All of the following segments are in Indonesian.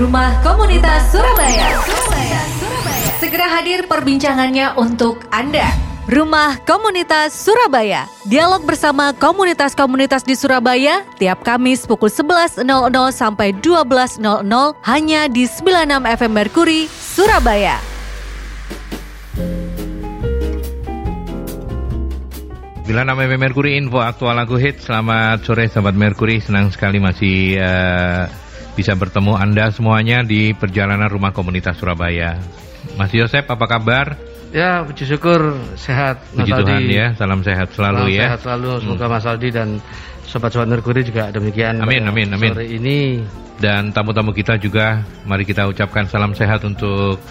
Rumah Komunitas Surabaya. Surabaya. Surabaya. Segera hadir perbincangannya untuk Anda. Rumah Komunitas Surabaya. Dialog bersama komunitas-komunitas di Surabaya tiap Kamis pukul 11.00 sampai 12.00 hanya di 96 FM Merkuri, Surabaya. Bila nama Merkuri Info Aktual Lagu Hit. Selamat sore sahabat Merkuri Senang sekali masih uh, bisa bertemu Anda semuanya di perjalanan rumah komunitas Surabaya. Mas Yosep apa kabar? Ya puji syukur. Sehat. Puji Mas Tuhan Aldi. ya. Salam sehat selalu Salam ya. Sehat selalu. Semoga Mas Aldi dan sobat-sobat Merkuri juga demikian Amin, amin, amin. Sore ini. Dan tamu-tamu kita juga Mari kita ucapkan salam sehat untuk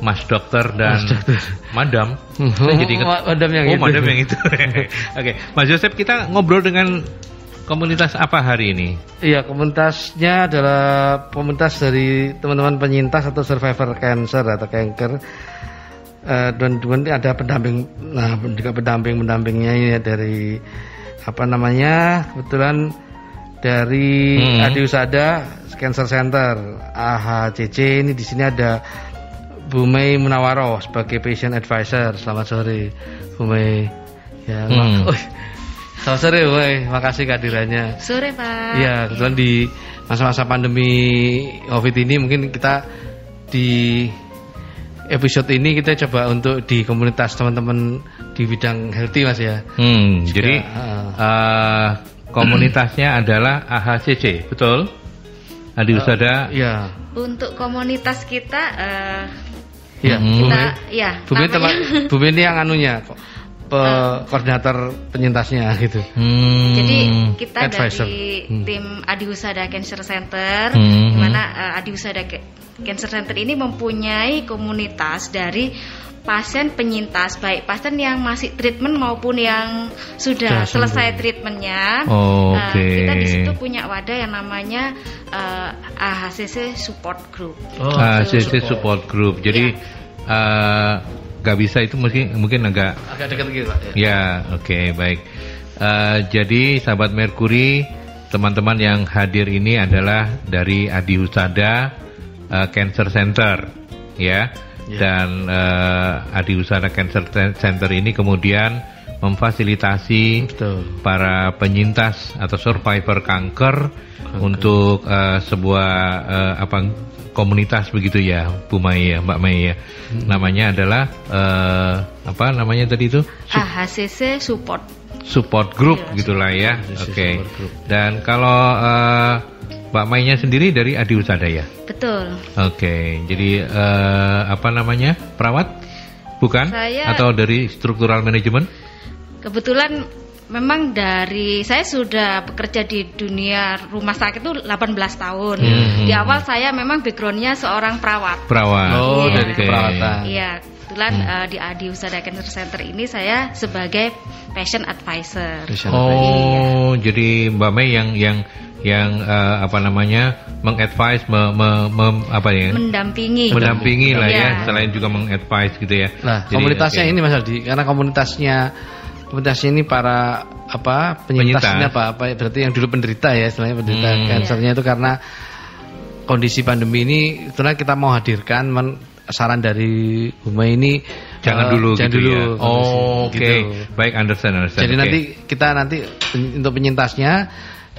Mas Dokter dan Madam. Saya jadi ingat. Ma- Madam yang oh, itu. Madam yang itu. Oke. Mas Yosep kita ngobrol dengan komunitas apa hari ini? Iya komunitasnya adalah komunitas dari teman-teman penyintas atau survivor cancer atau kanker. Eh, dan kemudian ada pendamping nah juga pendamping pendampingnya ini ya dari apa namanya kebetulan dari Hmm. Adi Usada Cancer Center AHCC ini di sini ada Bu Mei Munawaro sebagai patient advisor. Selamat sore Bu Mei. Ya, Hmm. mak- oh, selamat sore Bu Mei. Makasih kehadirannya. Sore Pak. Iya, kebetulan di masa-masa pandemi Covid ini mungkin kita di episode ini kita coba untuk di komunitas teman-teman di bidang healthy Mas ya. Hmm, Juga, jadi uh, eh, komunitasnya adalah AHCC, betul? Adi Usada. Iya. Untuk komunitas kita, eh, Iya, Hmm. Kita, Mei. ya Bu Mei teman namanya- Bu Mei ini yang anunya ko- pe- koordinator penyintasnya gitu. Hmm. Jadi kita Advisor. dari Hmm. tim Adi Husada Cancer Center, Hmm. di mana eh, Adi Husada Ca- Cancer Center ini mempunyai komunitas dari pasien penyintas, baik pasien yang masih treatment maupun yang sudah Sudah sembuh. selesai treatmentnya. Oh, Eh, oke. kita di situ punya wadah yang namanya eh, AHCC Support Group. Oh, AHCC Support Group. Jadi eh, nggak bisa itu mungkin mungkin agak agak dekat gitu Pak. ya. Ya, oke, baik. Eh, jadi sahabat Merkuri, teman-teman yang hadir ini adalah dari Adi Husada eh, Cancer Center, ya. Ya. Dan eh, Adi Husada Cancer Center ini kemudian memfasilitasi Betul. para penyintas atau survivor kanker untuk eh, sebuah eh, apa komunitas begitu ya, Bu Mai ya, Mbak Mai ya. Hmm. Namanya adalah eh, apa namanya tadi itu? AHCC Support support group Iya, gitulah ya. Oke. group. Dan kalau eh, Mbak Mainya sendiri dari Adi Usada ya. Betul. Oke. Jadi eh, apa namanya? Perawat? Bukan? Saya- Atau dari struktural manajemen? Kebetulan memang dari saya sudah bekerja di dunia rumah sakit itu 18 tahun. Hmm. Di awal saya memang backgroundnya seorang perawat. Perawat. Oh, Iya. dari keperawatan. Iya, kebetulan Hmm. eh, di Adi Usada Cancer Center ini saya sebagai patient advisor. Patient Oh, jadi Mbak Mei yang yang yang eh, apa namanya mengadvise, me, me- me- apa ya? Mendampingi. mendampingi lah ya, Iya. selain juga mengadvise gitu ya. Nah, Jadi, komunitasnya oke. ini Mas Aldi, karena komunitasnya komunitasnya ini para apa penyintasnya Penyintas. apa apa berarti yang dulu penderita ya, istilahnya penderita Hmm. kansernya itu karena kondisi pandemi ini itulah kita mau hadirkan men- saran dari Buma ini Jangan eh, dulu jangan gitu dulu ya. Oh, oke. gitu. Baik, understand, understand. Jadi Oke. nanti kita nanti untuk penyintasnya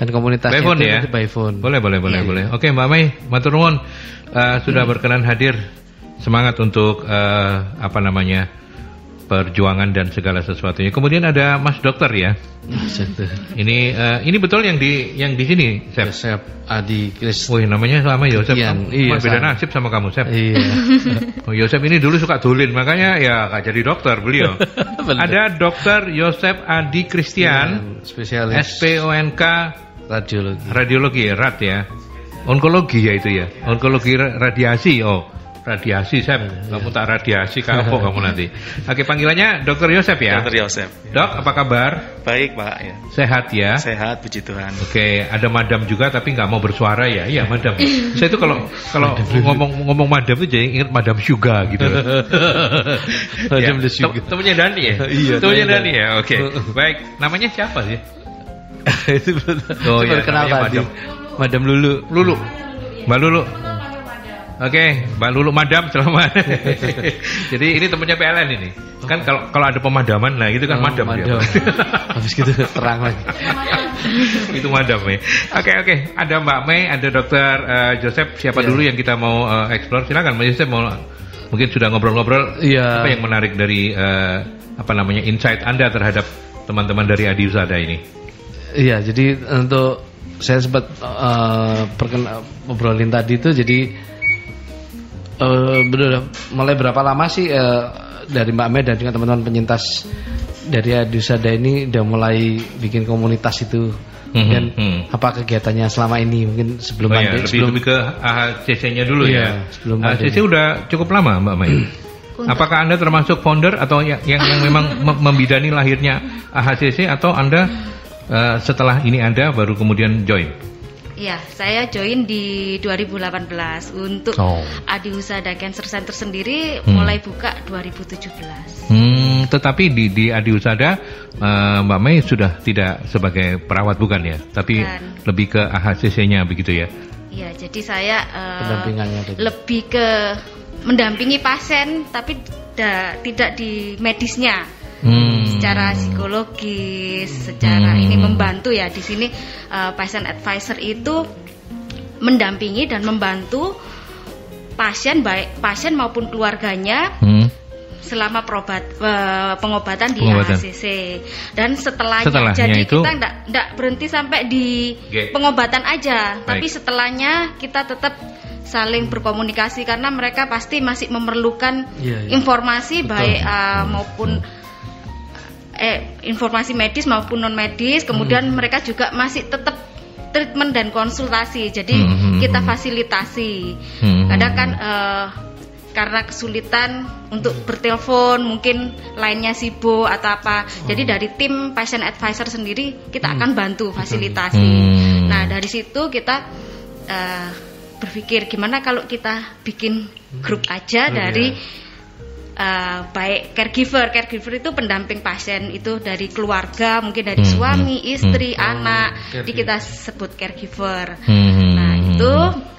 dan By phone itu ya? nanti by phone. Boleh, boleh, boleh, Iya. boleh. Oke, Mbak Mei, matur nuwun Eh, sudah berkenan hadir. Semangat untuk eh, apa namanya? perjuangan dan segala sesuatunya. Kemudian ada Mas Dokter ya. Gitu. Ini eh, ini betul yang di yang di sini, Sep. Yosep Adi Kris. Wih, namanya sama Yosep. Ian, Kamu- iya, beda sama. nasib sama kamu, Sep. Iya. Oh, Yosep ini dulu suka dolin, makanya ya gak jadi dokter beliau. Ada Dokter Yosep Adi Christian, spesialis SPONK radiologi. radiologi ya, rat ya. Onkologi ya itu ya. Onkologi ra- radiasi. Oh, radiasi Sep. Kamu tak radiasi kapok kamu nanti. Oke, panggilannya Dokter Yosep ya. Dokter Yosef. Dok, apa kabar? Baik, Pak ya. Sehat ya? Sehat, puji Tuhan. Oke, ada madam juga tapi nggak mau bersuara ya. Iya, madam. Saya itu kalau kalau ngomong ngomong madam itu jadi ingat madam Suga gitu. Madam Ya, the Suga. tem- Temennya Dani ya? Iya, temennya Dani ya. Oke. Baik, namanya siapa sih? itu betul. Oh ya, baru kenal tadi. madam Madam Lulu. Lulu. Mbak Lulu. Oke, Mbak Lulu Madam selamat. Jadi ini temennya PLN ini. Kan kalau kalau ada pemadaman, nah itu kan Oh, madam, dia. madam. Habis gitu terang lagi. itu madam ya. Oke oke, ada Mbak Mei, ada Dokter eh, Joseph. Siapa Iya. dulu yang kita mau eh, explore? Silakan, Mbak Joseph mau mungkin sudah ngobrol-ngobrol. Iya. Apa yang menarik dari eh, apa namanya insight Anda terhadap teman-teman dari Adi Usada ini? Iya, jadi untuk saya sempat eh, perken ngobrolin tadi itu jadi eh bener mulai berapa lama sih eh, dari Mbak Mei dan juga teman-teman penyintas dari Adusada ini udah mulai bikin komunitas itu Mhm, dan mhm. apa kegiatannya selama ini mungkin sebelum Oh ya, pandemi lebih, sebelum lebih ke AHCC-nya dulu Iya, ya. sebelum AHCC pandemi. udah cukup lama Mbak Mei. Apakah Anda termasuk founder atau yang yang, yang memang mem- membidani lahirnya AHCC atau Anda eh, setelah ini ada baru kemudian join? Ya, saya join di 2018 untuk Oh. Adi Husada Cancer Center sendiri Hmm. mulai buka 2017. Hmm, tetapi di di Adi Usada eh, Mbak Mei sudah tidak sebagai perawat bukan ya, tapi Bukan. lebih ke AHCC-nya begitu ya. Ya, jadi saya pendampingannya tadi. lebih ke mendampingi pasien tapi da- tidak di medisnya. Hmm. Secara psikologis, secara Hmm. ini membantu ya di sini eh, patient advisor itu mendampingi dan membantu pasien baik pasien maupun keluarganya Hmm. selama perobat eh, pengobatan di Pengobatan. AHCC dan setelahnya, Setelahnya jadi itu- kita enggak berhenti sampai di Oke. pengobatan aja tapi Baik. setelahnya kita tetap saling berkomunikasi karena mereka pasti masih memerlukan Iya, iya. informasi Betul. baik eh, maupun eh informasi medis maupun non medis kemudian Hmm. mereka juga masih tetap treatment dan konsultasi jadi Hmm, hmm, kita hmm. fasilitasi Hmm. kadang kan eh, karena kesulitan untuk bertelepon mungkin lainnya sibuk atau apa jadi dari tim patient advisor sendiri kita akan bantu fasilitasi Hmm. nah dari situ kita eh, berpikir gimana kalau kita bikin grup aja Oh, dari iya. Eh, baik caregiver caregiver itu pendamping pasien itu dari keluarga mungkin dari Hmm, suami hmm, istri hmm. anak Oh, jadi kita sebut caregiver Hmm. Nah itu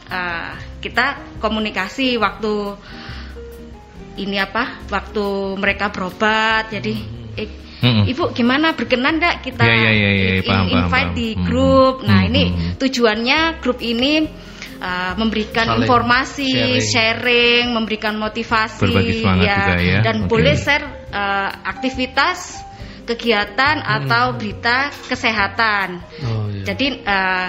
uh, kita komunikasi waktu ini apa? Waktu mereka berobat. Jadi eh, Hmm. ibu gimana berkenan nggak kita ya, ya, ya, i- paham, invite paham. di Hmm. grup? Nah Hmm, ini hmm. tujuannya grup ini uh, memberikan Saling informasi, sharing. sharing. memberikan motivasi, Berbagi semangat juga ya. dan Oke. boleh share uh, aktivitas, kegiatan atau berita kesehatan. Oh, iya. Jadi eh,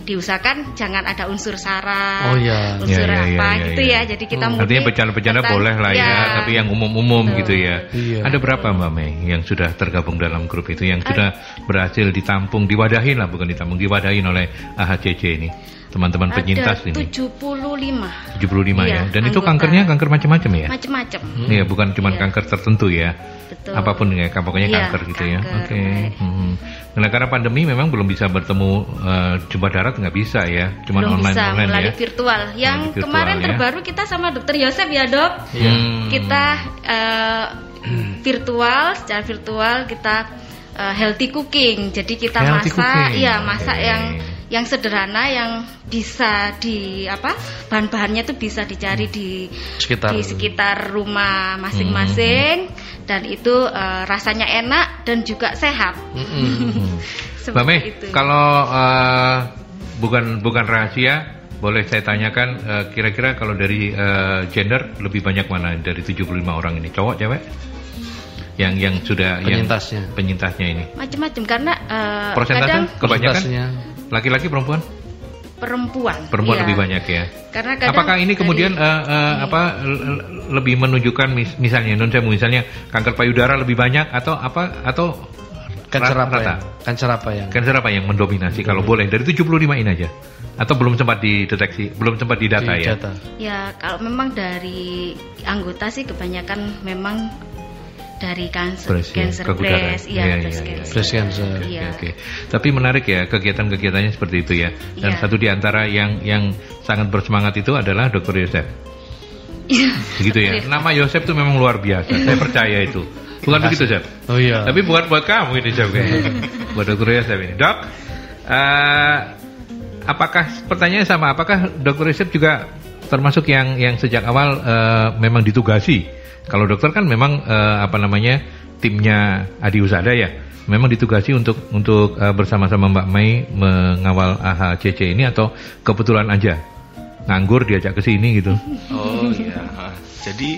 diusahakan jangan ada unsur sara, Oh, iya. unsur Ya, ya, ya, apa ya, gitu ya. ya. Jadi kita Hmm. Artinya bercanda-bercanda boleh lah ya, tapi yang umum-umum Betul. gitu ya. Iya. Ada berapa Mbak Mei yang sudah tergabung dalam grup itu yang sudah berhasil ditampung, diwadahin lah bukan ditampung, diwadahin oleh AHCC ini, teman-teman penyintas ini. 75 75 ya. Iya, Dan itu anggota. kankernya kanker macam-macam ya? macam-macam. Iya, bukan cuma Iya. kanker tertentu ya. Betul. Apa pun ya, pokoknya Iya, kanker gitu ya. kanker, Oke. baik. Hmm. Nah, karena pandemi memang belum bisa bertemu eh, jumpa darat nggak bisa ya, cuma Belum online bisa online melalui ya. virtual. Yang virtual, kemarin ya. terbaru kita sama Dokter Yosef ya dok. Iya. Hmm. Kita eh, virtual, secara virtual kita eh, healthy cooking. Jadi kita Healthy masak, cooking. iya masak Oke. yang yang sederhana yang bisa di apa bahan-bahannya tuh bisa dicari di Sekitar. di sekitar rumah masing-masing dan itu eh, rasanya enak dan juga sehat. Hmm. Mbak itu. kalau eh, bukan bukan rahasia, boleh saya tanyakan eh, kira-kira kalau dari eh, gender lebih banyak mana dari 75 orang ini, cowok, cewek? Yang yang sudah Penyintasnya. yang penyintasnya ini. macam-macam karena eh, Persentase kadang kebanyakan laki-laki perempuan? perempuan Perempuan iya. lebih banyak ya. karena kadang Apakah ini dari- kemudian eh, eh, apa l- l- lebih menunjukkan mis- misalnya non saya misalnya kanker payudara lebih banyak atau apa atau Kanker apa rata? ya? Kanker apa yang? Kanker apa yang mendominasi kalau boleh dari 75 ini aja? Atau belum sempat dideteksi, belum sempat didata Di ya? data. ya kalau memang dari anggota sih kebanyakan memang dari cancer Breast ya, cancer kegudaran. breast iya Iya, breast iya, iya. cancer Breast cancer. Oke, oke. Tapi menarik ya kegiatan-kegiatannya seperti itu ya. Dan Iya. satu di antara yang yang sangat bersemangat itu adalah Dr. Yosef. Iya. Begitu ya. Nama Yosef itu memang luar biasa. Saya percaya itu. Bukan begitu, Chef? Oh iya. Tapi bukan buat kamu ini Chef kayaknya. buat Dr. Yosef ini. Dok, eh, apakah pertanyaan sama? Apakah dokter Yosep juga termasuk yang yang sejak awal eh, memang ditugasi? Kalau dokter kan memang eh, apa namanya timnya Adi Usada ya, memang ditugasi untuk untuk eh, bersama-sama Mbak Mei mengawal AHCC ini atau kebetulan aja nganggur diajak ke sini gitu. Oh iya. Jadi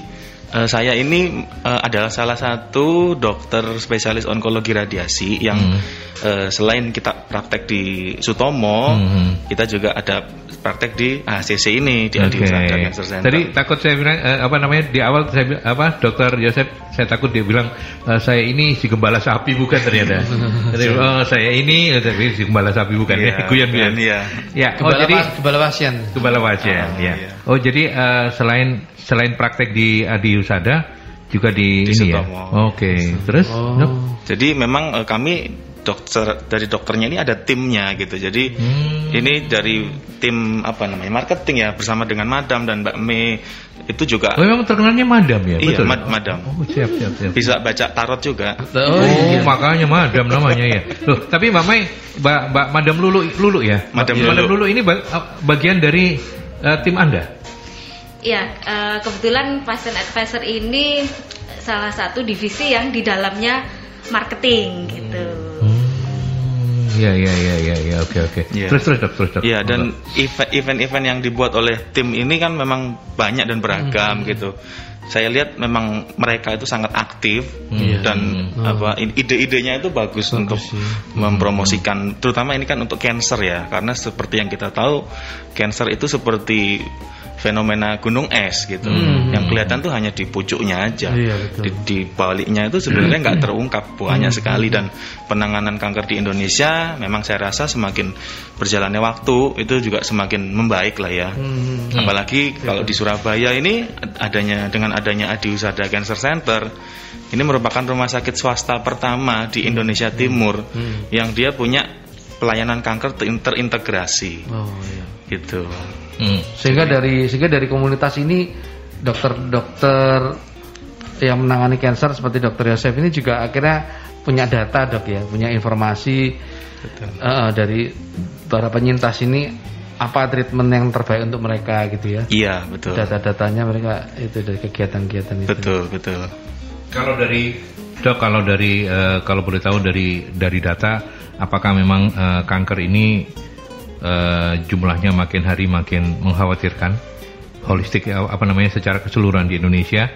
eh, saya ini eh, adalah salah satu dokter spesialis onkologi radiasi yang Hmm. eh, selain kita praktek di Sutomo, Hmm. kita juga ada praktek di ACC ini di Adi Oke. Usada Cancer Center. Tadi takut saya bilang eh, apa namanya di awal saya apa dokter Yosep saya takut dia bilang eh, saya ini si gembala sapi bukan ternyata. Jadi, oh saya ini eh, tapi si gembala sapi bukan Iya, ya guyon-guyon. iya. Ya, oh Kebala, jadi kebala pasien. gembala pasien Oh, ya. iya. Oh jadi eh, selain selain praktek di Adi Usada juga di, Di ini ya. Sutomo. Oke. Terus Oh. Jadi memang eh, kami dokter dari dokternya ini ada timnya gitu. Jadi Hmm. ini dari tim apa namanya marketing ya bersama dengan Madam dan Mbak Mei itu juga Oh, memang terkenalnya madam ya, Iya, betul. mad- madam. Oh, siap siap siap. bisa baca tarot juga. Oh, iya. makanya madam namanya ya. Loh, tapi Mbak Mai, Mbak, Mbak Madam Lulu, Lulu ya. Madam Madam Lulu. Lulu ini ba- bagian dari eh, tim Anda. Ya, eh, kebetulan Passion Advisor ini salah satu divisi yang di dalamnya marketing gitu. Hmm, ya ya ya ya ya oke oke. Iya. Terus terus dok terus dok. Iya dan event- event-event yang dibuat oleh tim ini kan memang banyak dan beragam gitu. Saya lihat memang mereka itu sangat aktif Iya. dan apa i- ide-idenya itu bagus, untuk mempromosikan terutama ini kan untuk cancer ya karena seperti yang kita tahu cancer itu seperti fenomena gunung es gitu. Yang kelihatan tuh hanya di pucuknya aja. Iya, betul. Di, di baliknya itu sebenarnya nggak terungkap banyak sekali dan penanganan kanker di Indonesia memang saya rasa semakin berjalannya waktu itu juga semakin membaik lah ya. Apalagi kalau di Surabaya ini adanya dengan adanya Adi Usada Cancer Center ini merupakan rumah sakit swasta pertama di Indonesia Timur yang dia punya pelayanan kanker ter- terintegrasi Oh iya. gitu. Hmm. Sehingga dari sehingga dari komunitas ini dokter-dokter yang menangani kanker seperti dokter Yosef ini juga akhirnya punya data dok ya, punya informasi eh, dari para penyintas ini apa treatment yang terbaik untuk mereka gitu ya. Iya betul. Data-datanya mereka itu dari kegiatan-kegiatan itu. Betul betul. Kalau dari dok kalau dari eh, kalau boleh tahu dari dari data apakah memang eh, kanker ini eh, jumlahnya makin hari makin mengkhawatirkan. Holistik eh, apa namanya secara keseluruhan di Indonesia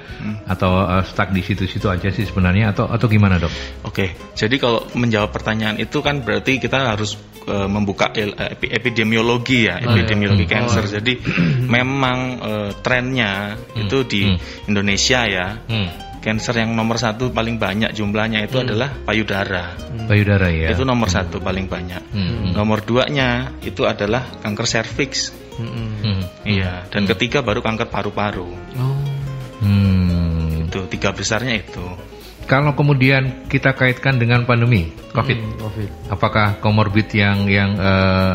atau eh, stuck di situ-situ aja sih sebenarnya atau atau gimana dok? Oke, jadi kalau menjawab pertanyaan itu kan berarti kita harus eh, membuka epi- epidemiologi ya, epidemiologi cancer. Jadi memang eh, trennya itu di Indonesia ya, Hmm. Cancer yang nomor satu paling banyak jumlahnya itu adalah payudara. Payudara ya. Itu nomor satu paling banyak. Hmm. Nomor duanya itu adalah kanker serviks. Hmm. Iya, dan ketiga baru kanker paru-paru. Oh. Hmm. Itu tiga besarnya itu. Kalau kemudian kita kaitkan dengan pandemi COVID, Hmm, Covid. apakah komorbid yang yang eh,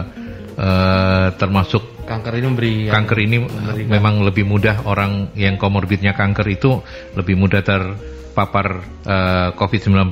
eh, termasuk Kanker ini memberi kanker ini memang lebih mudah orang yang komorbidnya kanker itu lebih mudah terpapar eh, COVID-19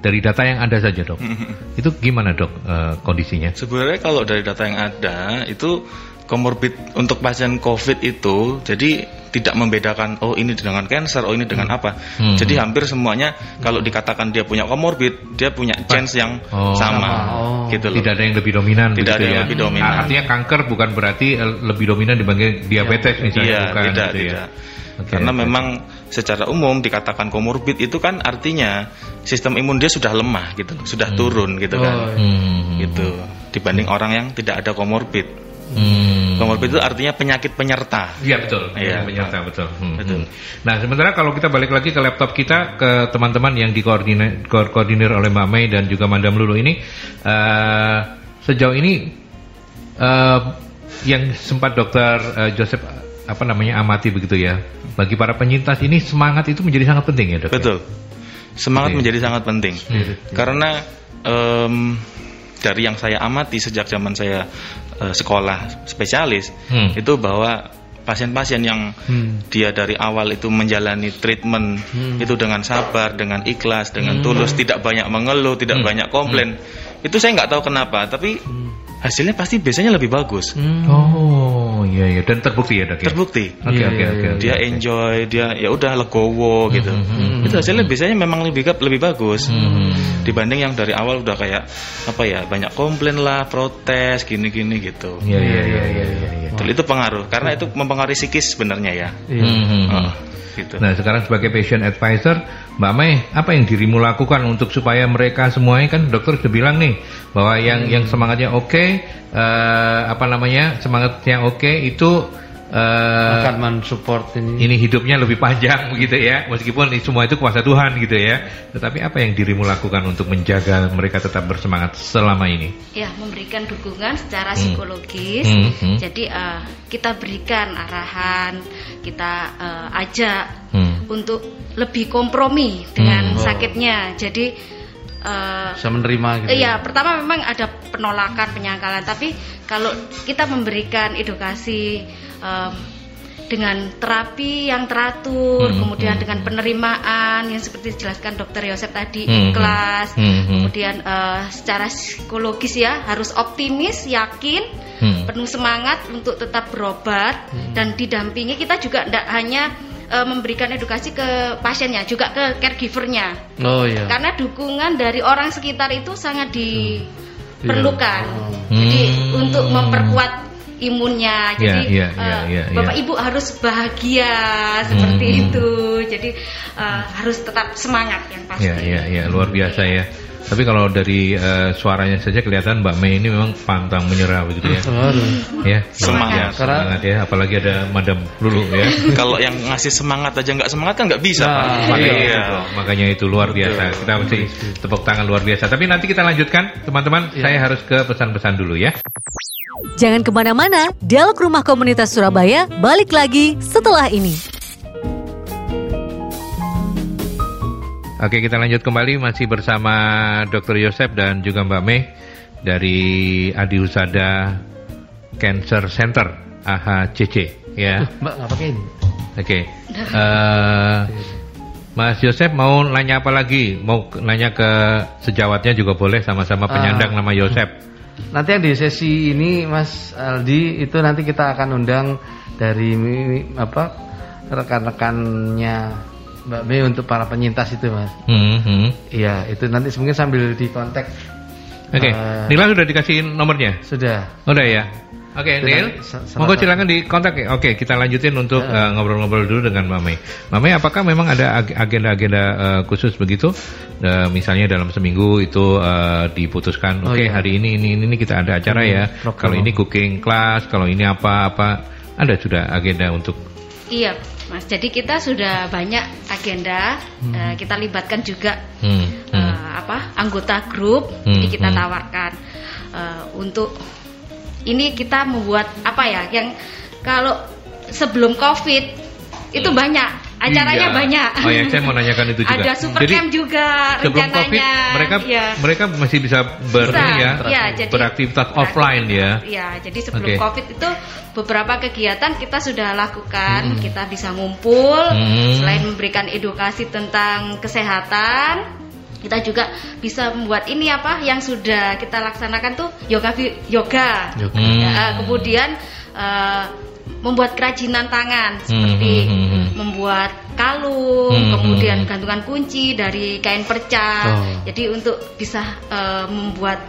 dari data yang ada saja dok. itu gimana dok eh, kondisinya? Sebenarnya kalau dari data yang ada itu komorbid untuk pasien COVID itu jadi tidak membedakan oh ini dengan cancer, oh ini dengan apa. Hmm. Jadi hampir semuanya kalau dikatakan dia punya komorbid, dia punya chance yang Oh. sama. Oh. Gitu loh. Tidak ada yang lebih dominan Tidak ada yang ya. lebih dominan. Ah, Artinya kanker bukan berarti eh, lebih dominan dibanding diabetes misalnya Iya, bukan tidak, gitu ya. tidak. Oke, Karena oke. memang secara umum dikatakan komorbid itu kan artinya sistem imun dia sudah lemah gitu, sudah turun gitu kan. Hmm. Gitu. Dibanding orang yang tidak ada komorbid. Hmm. Komorbid itu artinya penyakit penyerta. Iya betul, Iya. penyerta betul. Hmm, Betul. hmm. Nah sementara kalau kita balik lagi ke laptop kita ke teman-teman yang dikoordinir ko- koordinir oleh Mbak Mei dan juga Madam Lulu ini eh, sejauh ini eh, yang sempat Dokter eh, Joseph apa namanya amati begitu ya bagi para penyintas ini semangat itu menjadi sangat penting ya dok. ya? Betul. Semangat Oke. menjadi sangat penting. Hmm. Karena em, dari yang saya amati sejak zaman saya eh, sekolah spesialis Hmm. itu bahwa pasien-pasien yang Hmm. dia dari awal itu menjalani treatment itu dengan sabar, dengan ikhlas, dengan tulus, tidak banyak mengeluh, tidak Hmm. banyak komplain. Itu saya nggak tahu kenapa, tapi hasilnya pasti biasanya lebih bagus. Hmm. Oh, iya iya dan terbukti ya, Dok ya? Terbukti. Oke Iya, oke iya, oke. iya. Dia enjoy, dia ya udah legowo gitu. hmm, Itu hasilnya biasanya memang lebih lebih bagus. Hmm. Dibanding yang dari awal udah kayak apa ya, banyak komplain lah, protes gini-gini gitu. Iya iya iya iya iya. Betul, itu pengaruh karena itu mempengaruhi psikis sebenarnya ya. Iya. Hmm, hmm, hmm. Oh, gitu. Nah sekarang sebagai patient advisor, Mbak Mei, apa yang dirimu lakukan untuk supaya mereka semuanya kan dokter sudah bilang nih bahwa yang yang semangatnya oke, eh, apa namanya semangatnya oke itu eh, akan mensupport ini. ini hidupnya lebih panjang begitu ya, meskipun ini semua itu kuasa Tuhan gitu ya. Tetapi apa yang dirimu lakukan untuk menjaga mereka tetap bersemangat selama ini? Ya, memberikan dukungan secara Hmm. psikologis. Hmm, hmm. Jadi eh, kita berikan arahan, kita eh, ajak Hmm. untuk lebih kompromi dengan Hmm. sakitnya. Jadi eh, Bisa menerima gitu. Iya, pertama memang ada penolakan, penyangkalan, tapi kalau kita memberikan edukasi em, dengan terapi yang teratur, Hmm, kemudian hmm, dengan penerimaan yang seperti dijelaskan Dokter Yosep tadi, Hmm, ikhlas, hmm, hmm. kemudian eh, secara psikologis ya harus optimis, yakin, Hmm. penuh semangat untuk tetap berobat dan didampingi. Kita juga tidak hanya eh, memberikan edukasi ke pasiennya, juga ke caregivernya. Oh iya. Karena dukungan dari orang sekitar itu sangat diperlukan. Iya. Jadi Hmm. untuk memperkuat imunnya. Jadi iya, iya, eh, iya, iya. Bapak Ibu harus bahagia seperti Hmm. itu. Jadi eh, harus tetap semangat yang pasti. Ya, ya, ya, luar biasa ya. Tapi kalau dari eh, suaranya saja kelihatan Mbak Mei ini memang pantang menyerah begitu ya. Aduh. Ya, Semangat. semangat ya. Apalagi ada Madam Lulu ya. Kalau yang ngasih semangat aja nggak semangat kan nggak bisa. Nah, Pak. Makanya, Iya. itu, makanya itu luar biasa. Kita mesti tepuk tangan luar biasa. Tapi nanti kita lanjutkan, teman-teman. Saya harus ke pesan-pesan dulu ya. Jangan ke mana-mana, Dialog Rumah Komunitas Surabaya balik lagi setelah ini. Oke, kita lanjut kembali masih bersama Dr. Yosep dan juga Mbak Mei dari Adi Husada Cancer Center AHCC ya. Mbak ini. Oke. Eh, Mas Yosep mau nanya apa lagi? Mau nanya ke sejawatnya juga boleh sama-sama penyandang Ah. nama Yosep. Nanti yang di sesi ini Mas Aldi itu nanti kita akan undang dari apa rekan-rekannya Mbak Mei untuk para penyintas itu Mas. Hmm, hmm. Iya itu nanti mungkin sambil di kontak. Oke, Eh, Nila sudah dikasih nomornya? Sudah. Udah ya. Oke, Sudah, Nil. Monggo silakan di kontak ya. Oke, kita lanjutin untuk Ya. eh, ngobrol-ngobrol dulu dengan Mbak Mei. Mbak Mei, apakah memang ada ag- agenda-agenda eh, khusus begitu? Eh, misalnya dalam seminggu itu eh, diputuskan, Oh, oke iya. hari ini ini ini kita ada acara Hmm, ya. Kalau ini cooking class, kalau ini apa-apa, ada sudah agenda untuk Iya, Mas. Jadi kita sudah banyak agenda. eh, kita libatkan juga hmm, hmm, eh, apa anggota grup. Hmm, Jadi kita hmm. tawarkan eh, untuk ini kita membuat apa ya yang kalau sebelum COVID itu banyak acaranya Iya. banyak. Oh ya, saya mau nanyakan itu juga. Ada super Jadi, camp juga Sebelum rencananya. COVID, mereka Iya. mereka masih bisa ber, Bisa, ya, iya, jadi- beraktivitas offline ya. Iya, jadi sebelum Oke. COVID itu beberapa kegiatan kita sudah lakukan, kita bisa ngumpul, Hmm. selain memberikan edukasi tentang kesehatan, kita juga bisa membuat ini apa yang sudah kita laksanakan tuh yoga yoga. Yoga. Hmm. Ya, kemudian eh, membuat kerajinan tangan seperti Hmm, hmm, hmm, hmm. membuat kalung, Hmm, kemudian hmm. gantungan kunci dari kain perca. Oh. Jadi untuk bisa eh, membuat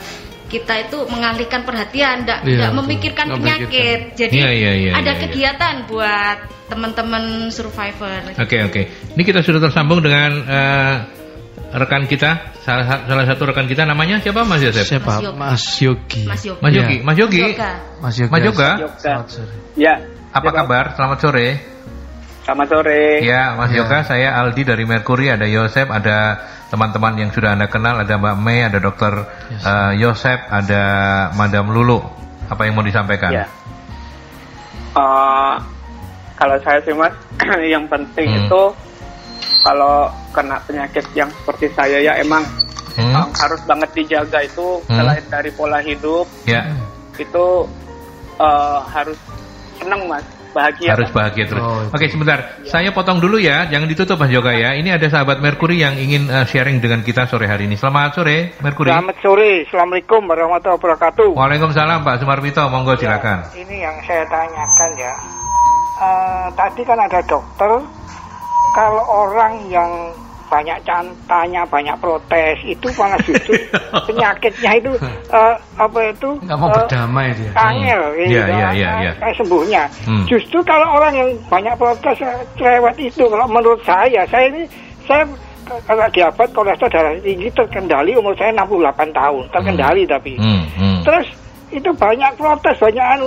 kita itu mengalihkan perhatian, tidak betul. memikirkan Nggak penyakit. Jadi Iya, iya, iya, ada iya, iya. kegiatan buat teman-teman survivor. Oke oke. Ini kita sudah tersambung dengan eh, rekan kita, salah, salah satu rekan kita namanya siapa Mas Yosep? Siapa? Mas Yogi. Mas Yogi. Mas Yogi. Mas. Yogi. Mas Yogi. Yoga. Mas Yoga. Mas Yoga. Yoga. Selamat sore. Ya. Apa Ya, Bang. kabar? Selamat sore. Selamat sore. Ya, Mas Ya. Yoga, saya Aldi dari Mercury, ada Yosep, ada teman-teman yang sudah Anda kenal, ada Mbak Mei, ada Dokter eh, Yosep, ada Madam Lulu. Apa yang mau disampaikan? Ya. Eh, kalau saya sih mas, yang penting Hmm. itu kalau kena penyakit yang seperti saya ya emang Hmm? eh, harus banget dijaga itu Hmm. selain dari pola hidup Ya. itu eh, harus senang mas. bahagia. Harus bahagia terus. Oh. Oke, sebentar. Saya potong dulu ya, jangan ditutup Mas Yoga ya. Ini ada sahabat Merkuri yang ingin eh, sharing dengan kita sore hari ini. Selamat sore, Merkuri. Selamat sore, Assalamualaikum warahmatullahi wabarakatuh. Waalaikumsalam Pak Sumarwito, monggo Ya, silakan. ini yang saya tanyakan ya. Eh, tadi kan ada dokter, kalau orang yang banyak cantanya, banyak protes, itu malah justru penyakitnya itu eh, apa itu? Nggak mau eh, berdamai dia. Angel, Hmm. gitu, Iya, iya, iya, eh, iya. kayak sembuhnya. Hmm. Justru kalau orang yang banyak protes eh, cerewet itu, kalau menurut saya, saya ini saya kalau diabetes kolesterol darah tinggi terkendali umur saya 68 tahun, terkendali tapi. Hmm, hmm. Terus itu banyak protes, banyak anu.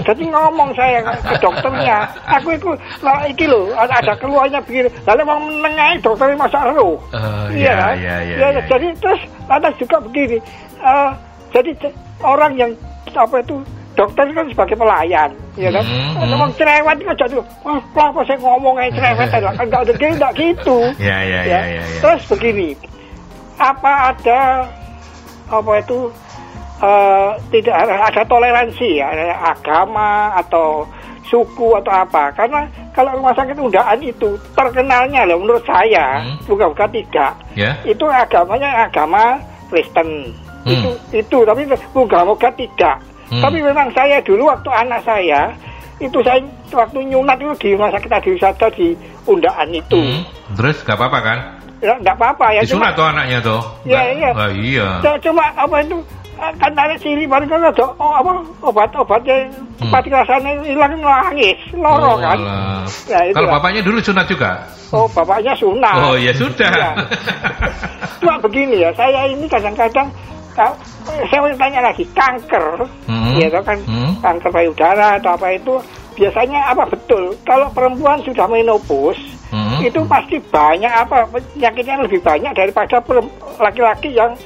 Jadi ngomong saya ke dokternya, aku itu lah iki lho, ada, ada keluarnya begini. Lalu mau menengahi dokternya masa roh. Oh, iya iya, kan? iya, iya, Ya, iya. Jadi terus lantas juga begini. eh, jadi orang yang apa itu dokter kan sebagai pelayan, ya kan? Hmm, hmm. Ngomong cerewet itu jadi, wah, kenapa saya ngomong kayak cerewet? Lah, kan nggak ada dia nggak gitu. Ya, ya, ya, ya, ya. Terus begini, apa ada apa itu eh, tidak ada, toleransi ya, agama atau suku atau apa? Karena kalau rumah sakit undaan itu terkenalnya loh menurut saya, Hmm. bukan-bukan tidak, Ya. itu agamanya agama Kristen. Hmm. Itu itu tapi moga-moga tidak. Hmm. Tapi memang saya dulu waktu anak saya itu saya waktu nyunat itu di rumah sakit Adi Wisata di undaan itu. Hmm. Terus gak apa-apa kan? Ya enggak apa-apa ya. Disunat cuma- tuh anaknya tuh. Iya, Nggak- iya. Oh, iya. Cuma, apa itu kan ada ciri baru kan ada oh, apa obat-obatnya Hmm. pati rasanya hilang nangis loro Oh, kan. Ya, Kalau bapaknya dulu sunat juga. Oh bapaknya sunat. Oh ya sudah. Iya. Cuma begini ya, saya ini kadang-kadang saya mau tanya lagi kanker, Hmm. ya kan Hmm. kanker payudara atau apa itu biasanya apa betul? Kalau perempuan sudah menopause Hmm. itu pasti banyak apa penyakitnya lebih banyak daripada laki-laki yang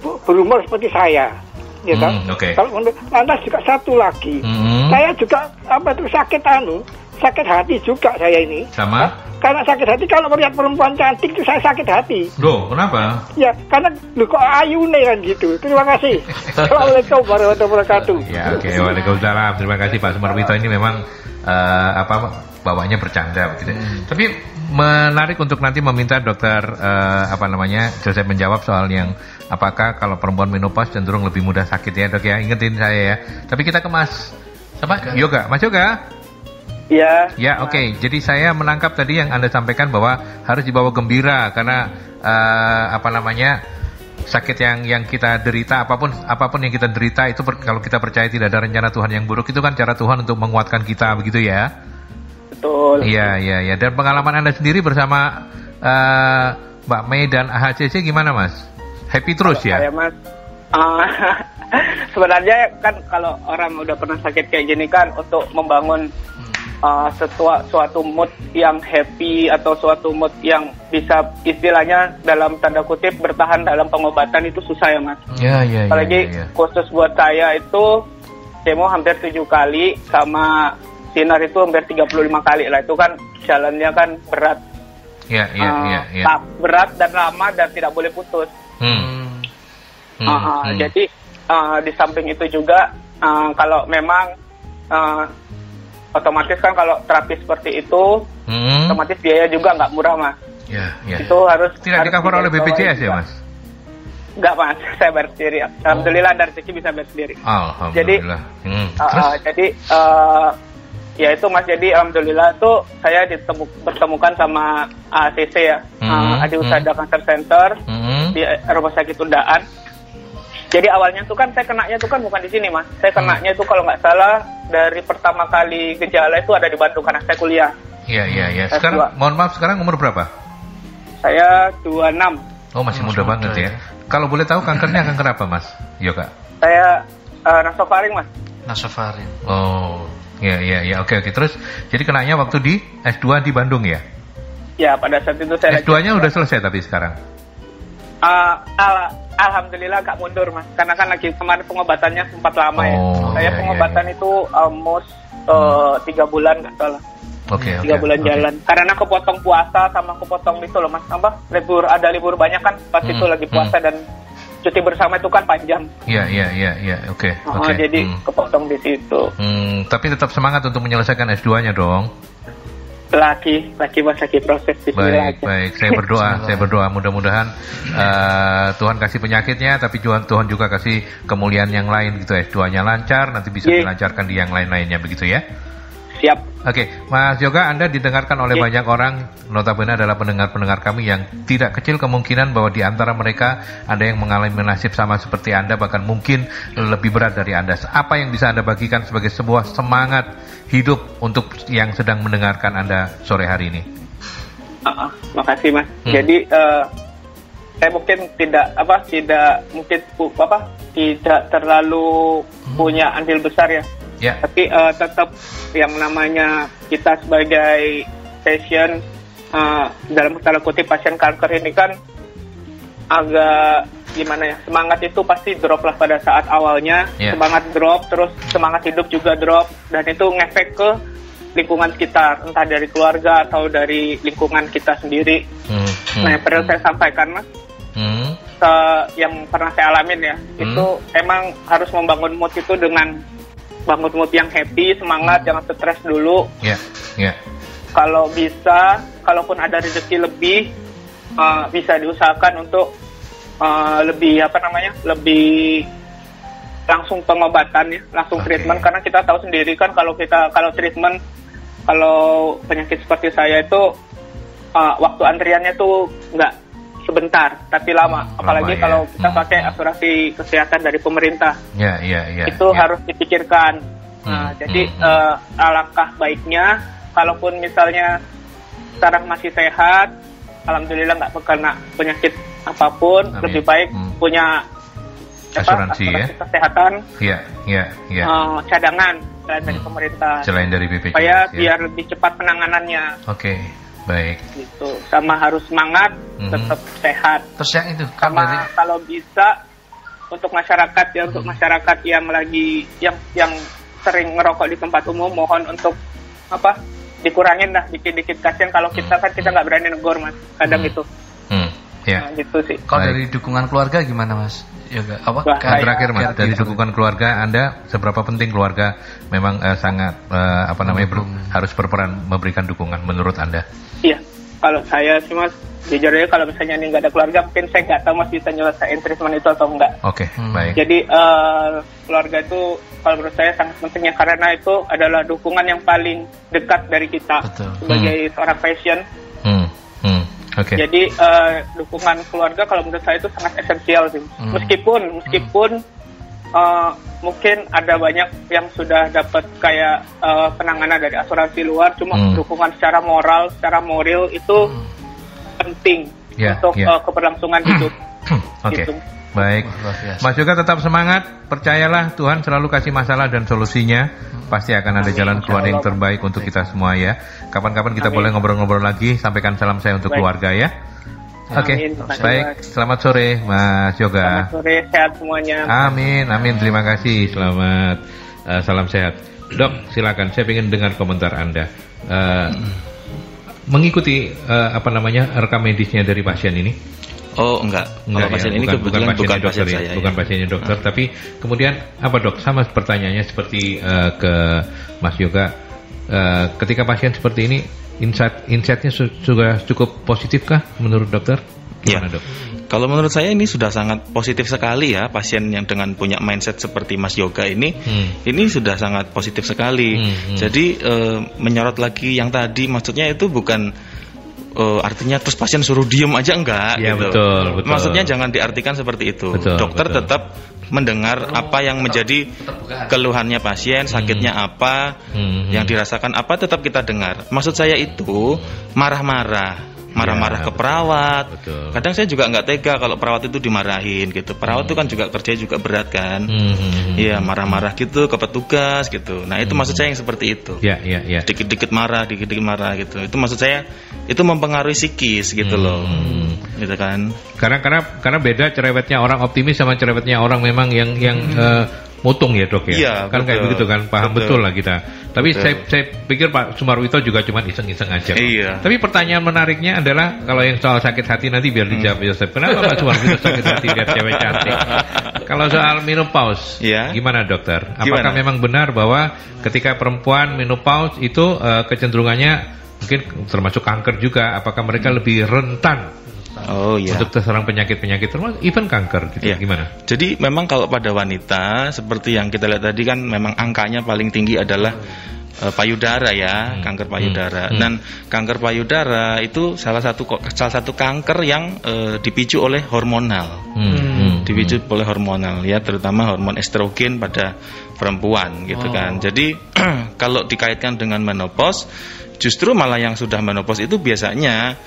berumur seperti saya. Ya toh? Hmm, oke. Kalau untuk lantas juga satu lagi, Hmm. saya juga apa itu sakit anu, sakit hati juga saya ini. Sama? Karena sakit hati kalau melihat perempuan cantik itu saya sakit hati. Loh, kenapa? Ya, karena lu kok ayu nih kan gitu. Terima kasih. Assalamualaikum warahmatullahi wabarakatuh. Ya, oke. Waalaikumsalam. Terima kasih Pak Sumarwito. Ini memang eh, apa bawahnya bercanda begitu. Tapi menarik untuk nanti meminta dokter eh, apa namanya Joseph menjawab soal yang apakah kalau perempuan menopause cenderung lebih mudah sakit ya dok ya ingetin saya ya. Tapi kita ke Mas siapa? Yoga. Mas Yoga. Iya. Ya oke, jadi saya menangkap tadi yang Anda sampaikan bahwa harus dibawa gembira karena eh, apa namanya sakit yang yang kita derita apa pun apa pun yang kita derita itu per- kalau kita percaya tidak ada rencana Tuhan yang buruk itu kan cara Tuhan untuk menguatkan kita begitu ya. Betul. Iya iya iya dan pengalaman Anda sendiri bersama eh, Mbak Mei dan AHCC gimana Mas? Happy terus ya? Saya mas. ah, sebenarnya kan kalau orang udah pernah sakit kayak gini kan untuk membangun uh, setua- suatu mood yang happy atau suatu mood yang bisa istilahnya dalam tanda kutip bertahan dalam pengobatan itu susah ya mas. Ya ya ya. Apalagi ya, ya. khusus buat saya itu demo hampir tujuh kali sama sinar itu hampir 35 kali lah itu kan jalannya kan berat Ya ya Uh, ya ya. berat dan lama dan tidak boleh putus. Hmm. Hmm, Uh, uh, hmm. Jadi uh, di samping itu juga uh, kalau memang uh, otomatis kan kalau terapi seperti itu Hmm. otomatis biaya juga nggak murah mas. Ya ya. Itu harus Tidak harus di cover oleh BPJS ya. Mas? Nggak mas, saya bayar sendiri. Alhamdulillah dari rezeki bisa bayar sendiri. Alhamdulillah. Hmm. Uh, Terus? uh, jadi uh, ya itu mas jadi alhamdulillah tuh saya ditemu bertemukan sama ACC ya, Hmm, uh, Adi hmm. Usada Cancer Center Hmm. Di Rumah Sakit Undaan. Jadi awalnya tuh kan saya kenanya tuh kan bukan di sini mas, saya Hmm. kenanya tuh kalau nggak salah dari pertama kali gejala itu ada di Bandung karena saya kuliah. Iya iya iya. S2. Sekarang mohon maaf sekarang umur berapa? Saya 26, Oh masih muda Masih banget muda, ya. Kalau boleh tahu kankernya kanker apa Mas? Yoga. saya uh, nasofaring mas. Nasofarin. Oh. Iya iya iya. Oke oke. Terus jadi kenanya waktu di S2 di Bandung ya? Ya pada saat itu saya S2-nya udah selesai tapi sekarang. Uh, al- alhamdulillah gak mundur mas, karena kan lagi kemarin pengobatannya sempat lama ya. Oh, Saya iya, pengobatan iya, itu almost uh, tiga bulan nggak salah, Oke oke. tiga bulan oke. jalan. Karena kepotong puasa sama kepotong itu loh mas, apa libur ada libur banyak kan pas Hmm, itu lagi puasa dan cuti bersama itu kan panjang. Iya, iya, iya, iya. Oke, Oh, oke. jadi Hmm. kepotong di situ. Hmm, tapi tetap semangat untuk menyelesaikan S2-nya dong. Lagi, lagi mas lagi proses di sini Baik, aja. baik. Saya berdoa, saya berdoa mudah-mudahan eh, Tuhan kasih penyakitnya, tapi Tuhan Tuhan juga kasih kemuliaan yang lain gitu. S2-nya lancar, nanti bisa Iya. dilancarkan di yang lain-lainnya begitu ya. Siap. Oke, Mas Yoga, Anda didengarkan oleh Iya. banyak orang, notabene adalah pendengar-pendengar kami yang tidak kecil kemungkinan bahwa di antara mereka ada yang mengalami nasib sama seperti Anda, bahkan mungkin lebih berat dari Anda. Apa yang bisa Anda bagikan sebagai sebuah semangat hidup untuk yang sedang mendengarkan Anda sore hari ini? Ah, ah, makasih mas. Hmm. Jadi eh, saya mungkin tidak apa tidak mungkin apa tidak terlalu punya andil besar ya. Ya, Tapi eh, tetap yang namanya kita sebagai pasien eh, dalam tanda kutip pasien kanker ini kan agak gimana ya semangat itu pasti drop lah pada saat awalnya. Ya. semangat drop terus semangat hidup juga drop dan itu ngefek ke lingkungan sekitar entah dari keluarga atau dari lingkungan kita sendiri. Hmm, hmm, nah yang perlu saya sampaikan mas hmm, se- yang pernah saya alamin ya Hmm. itu emang harus membangun mood itu dengan bangun mood yang happy semangat jangan stres dulu. Ya, ya, kalau bisa kalaupun ada rezeki lebih uh, bisa diusahakan untuk uh, lebih apa namanya lebih langsung pengobatan ya langsung Oke. treatment. Karena kita tahu sendiri kan kalau kita kalau treatment kalau penyakit seperti saya itu uh, waktu antriannya tuh nggak sebentar tapi lama Hmm, apalagi lama ya. kalau kita Hmm. pakai asuransi kesehatan dari pemerintah ya, ya, ya. itu ya. harus dipikirkan. Nah, Hmm, jadi hmm, eh, alangkah baiknya, kalaupun misalnya sekarang masih sehat, alhamdulillah nggak kena penyakit apa pun, Amin. lebih baik Hmm. punya apa, Asuransi ya. kesehatan Ya, ya, ya. eh, cadangan selain dari Hmm. pemerintah, Selain dari BPJS supaya ya. biar lebih cepat penanganannya. Oke, baik. Gitu, sama harus semangat, Mhm. tetap sehat. Terus yang itu kan sama dari kalau bisa untuk masyarakat ya untuk masyarakat yang lagi yang yang sering ngerokok di tempat umum mohon untuk apa dikurangin lah dikit-dikit kasihan kalau kita kan kita nggak berani negor mas kadang Hmm. itu Hmm, ya. nah, gitu sih kalau dari dukungan keluarga gimana Mas? Yoga apa? Wah, terakhir mas, dari gitu. dukungan keluarga Anda, seberapa penting keluarga memang eh, sangat eh, apa namanya ber- Mendukung. harus berperan memberikan dukungan menurut Anda? iya kalau saya sih mas jujur aja kalau misalnya ini nggak ada keluarga mungkin saya nggak tahu mas bisa nyelesain treatment itu atau enggak Oke, Hmm. baik. Jadi eh, keluarga itu kalau menurut saya sangat pentingnya karena itu adalah dukungan yang paling dekat dari kita Betul. sebagai seorang pasien. Hmm, hmm, Oke. Jadi eh, dukungan keluarga kalau menurut saya itu sangat esensial sih. Hmm. Meskipun meskipun eh, mungkin ada banyak yang sudah dapat kayak eh, penanganan dari asuransi luar, cuma Hmm. dukungan secara moral, secara moral itu penting Ya, untuk ya. eh, keberlangsungan hidup. Oke. Gitu. Baik. Mas juga tetap semangat, percayalah Tuhan selalu kasih masalah dan solusinya. Pasti akan ada Amin, jalan keluar yang terbaik untuk kita semua ya. Kapan-kapan kita Amin. boleh ngobrol-ngobrol lagi. Sampaikan salam saya untuk Baik. keluarga ya. Oke, kasih, baik. Selamat sore, Mas Yoga. Selamat sore, sehat semuanya. Amin, amin. Terima kasih. Selamat eh, salam sehat. Dok, silakan. Saya ingin dengar komentar Anda. Eh, mengikuti eh, apa namanya rekam medisnya dari pasien ini. Oh enggak, Enggak kalau pasien ya, ini bukan, kebetulan bukan, pasiennya pasien dokter ya, saya. bukan ya. pasiennya dokter, tapi kemudian apa dok? Sama pertanyaannya seperti eh, ke Mas Yoga, Eh, ketika pasien seperti ini, insight insightnya su- sudah cukup positif kah menurut dokter? Gimana Ya. dok? Kalau menurut saya ini sudah sangat positif sekali ya pasien yang dengan punya mindset seperti Mas Yoga ini, Hmm. ini sudah sangat positif sekali. Hmm, hmm. Jadi eh, menyorot lagi yang tadi, maksudnya itu bukan eh, artinya terus pasien suruh diem aja enggak Ya, gitu. betul, betul. Maksudnya jangan diartikan seperti itu. Betul, Dokter betul. tetap mendengar apa yang menjadi keluhannya pasien, sakitnya apa, Hmm, yang hmm. dirasakan apa tetap kita dengar. Maksud saya itu marah-marah, marah-marah Ya, ke perawat. betul. Kadang saya juga nggak tega kalau perawat itu dimarahin gitu. Perawat itu kan juga kerja juga berat kan. Hmm, hmm, hmm. Iya marah-marah gitu ke petugas gitu. Nah itu maksud saya yang seperti itu. Ya, ya, ya. Dikit-dikit marah, dikit-dikit marah gitu. Itu maksud saya itu mempengaruhi psikis gitu loh. Hmm. Gitu kan. Karena karena karena beda cerewetnya orang optimis sama cerewetnya orang memang yang yang Hmm. eh, mutung ya dok ya. Iya, kan kayak betul. begitu kan, paham betul, Betul. lah kita. Tapi Betul. saya saya pikir Pak Sumarwito juga cuma iseng-iseng aja. Iya. Tapi pertanyaan menariknya adalah kalau yang soal sakit hati nanti biar dijawab Yosef. Kenapa Pak Sumarwito sakit hati lihat cewek cantik? Kalau soal menopause, Iya. gimana dokter? Apakah Gimana? memang benar bahwa ketika perempuan menopause itu eh, kecenderungannya mungkin termasuk kanker juga? Apakah mereka lebih rentan Oh iya. untuk terserang penyakit-penyakit termasuk even kanker gitu? Iya. Gimana? Jadi memang kalau pada wanita seperti yang kita lihat tadi kan memang angkanya paling tinggi adalah eh, payudara ya, Hmm. kanker payudara. Hmm. Dan kanker payudara itu salah satu salah satu kanker yang eh, dipicu oleh hormonal. Hmm, hmm, Dipicu oleh hormonal ya, terutama hormon estrogen pada perempuan gitu Oh. kan. Jadi kalau dikaitkan dengan menopause, justru malah yang sudah menopause itu biasanya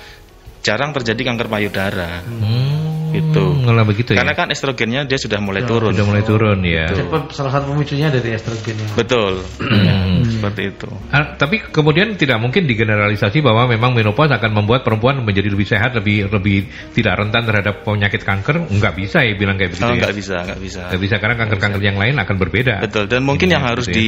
jarang terjadi kanker payudara. Hmm, Gitu. Malah begitu ya. Karena kan estrogennya dia sudah mulai turun. Sudah mulai turun ya. Jadi salah satu pemicunya dari estrogen ya. Betul. Hmm. Seperti itu. Ah, tapi kemudian tidak mungkin digeneralisasi bahwa memang menopause akan membuat perempuan menjadi lebih sehat, lebih lebih tidak rentan terhadap penyakit kanker. Enggak bisa ya bilang kayak begitu Oh, ya. nggak bisa, nggak bisa. Nggak bisa karena kanker-kanker yang lain akan berbeda. Betul. Dan mungkin Ini yang harus gitu ya. di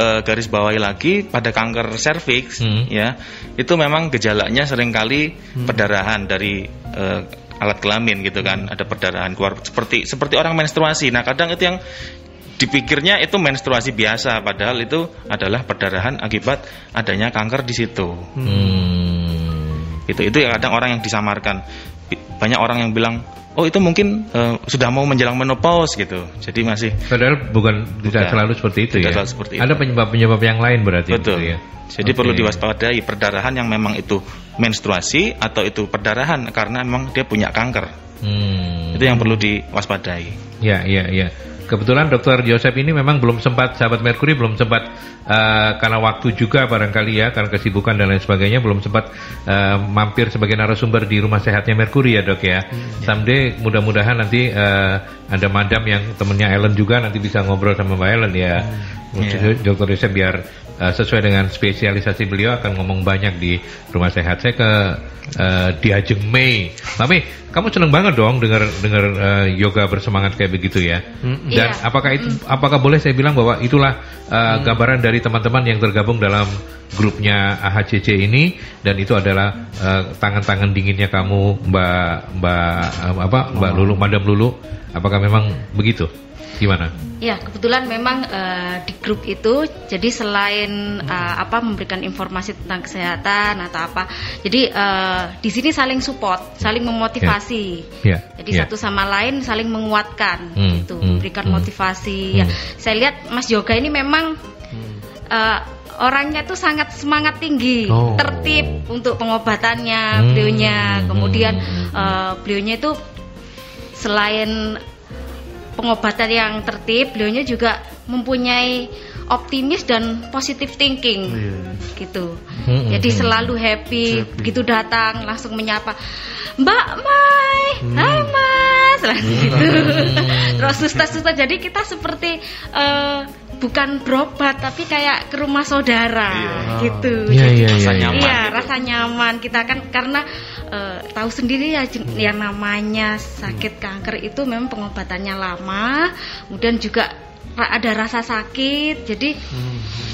eh, garis bawahi lagi pada kanker serviks Hmm. ya, itu memang gejalanya sering kali Hmm. perdarahan dari eh, alat kelamin gitu kan, ada perdarahan keluar seperti seperti orang menstruasi. Nah, kadang itu yang dipikirnya itu menstruasi biasa padahal itu adalah perdarahan akibat adanya kanker di situ. Hmm. Itu itu yang kadang orang yang disamarkan. Banyak orang yang bilang, "Oh, itu mungkin eh, sudah mau menjelang menopause gitu." Jadi masih Padahal bukan tidak Bukan. selalu seperti itu Tidak ya. selalu seperti itu. Ada penyebab-penyebab yang lain berarti Betul. gitu ya. Jadi Oke. perlu diwaspadai perdarahan yang memang itu menstruasi atau itu perdarahan karena memang dia punya kanker. Hmm. Itu yang perlu diwaspadai. Ya, ya, ya. Kebetulan Dokter Joseph ini memang belum sempat, sahabat Merkuri belum sempat eh, karena waktu juga barangkali ya, karena kesibukan dan lain sebagainya belum sempat eh, mampir sebagai narasumber di rumah sehatnya Merkuri ya dok ya. Someday mudah-mudahan nanti eh, ada madam yang temennya Ellen juga nanti bisa ngobrol sama Mbak Ellen ya. Iya. Dokter Joseph biar eh, sesuai dengan spesialisasi beliau akan ngomong banyak di rumah sehat. Saya ke eh, Diajeng Mei. Mbak Mei, kamu seneng banget dong dengar dengar eh, yoga bersemangat kayak begitu ya. Dan Iya. apakah itu apakah boleh saya bilang bahwa itulah eh, gambaran dari teman-teman yang tergabung dalam grupnya AHCC ini dan itu adalah eh, tangan-tangan dinginnya kamu Mbak Mbak apa Mbak Lulu Madam Lulu. Apakah memang begitu? Gimana? Ya, kebetulan memang eh, di grup itu jadi selain eh, apa memberikan informasi tentang kesehatan atau apa. Jadi eh, di sini saling support, saling memotivasi. Ya. Jadi ya. satu sama lain saling menguatkan Hmm, gitu, hmm, memberikan hmm. motivasi. Ya, Hmm. saya lihat Mas Yoga ini memang eh, orangnya tuh sangat semangat tinggi, Oh. tertib untuk pengobatannya, Hmm, beliaunya. Kemudian hmm, eh, beliaunya itu selain pengobatan yang tertib, beliaunya juga mempunyai optimis dan positive thinking. Gitu. Hmm, Jadi hmm, selalu happy, begitu datang langsung menyapa Mbak Mai, hai Mas, lah gitu. Terus suster-suster. Jadi kita seperti eh, bukan berobat tapi kayak ke rumah saudara gitu. Iya, Jadi- iya, iya, Rasa iya. nyaman. Iya, gitu. rasa nyaman kita kan karena eh, tahu sendiri ya jen- yang namanya sakit kanker itu memang pengobatannya lama, kemudian juga ada rasa sakit. Jadi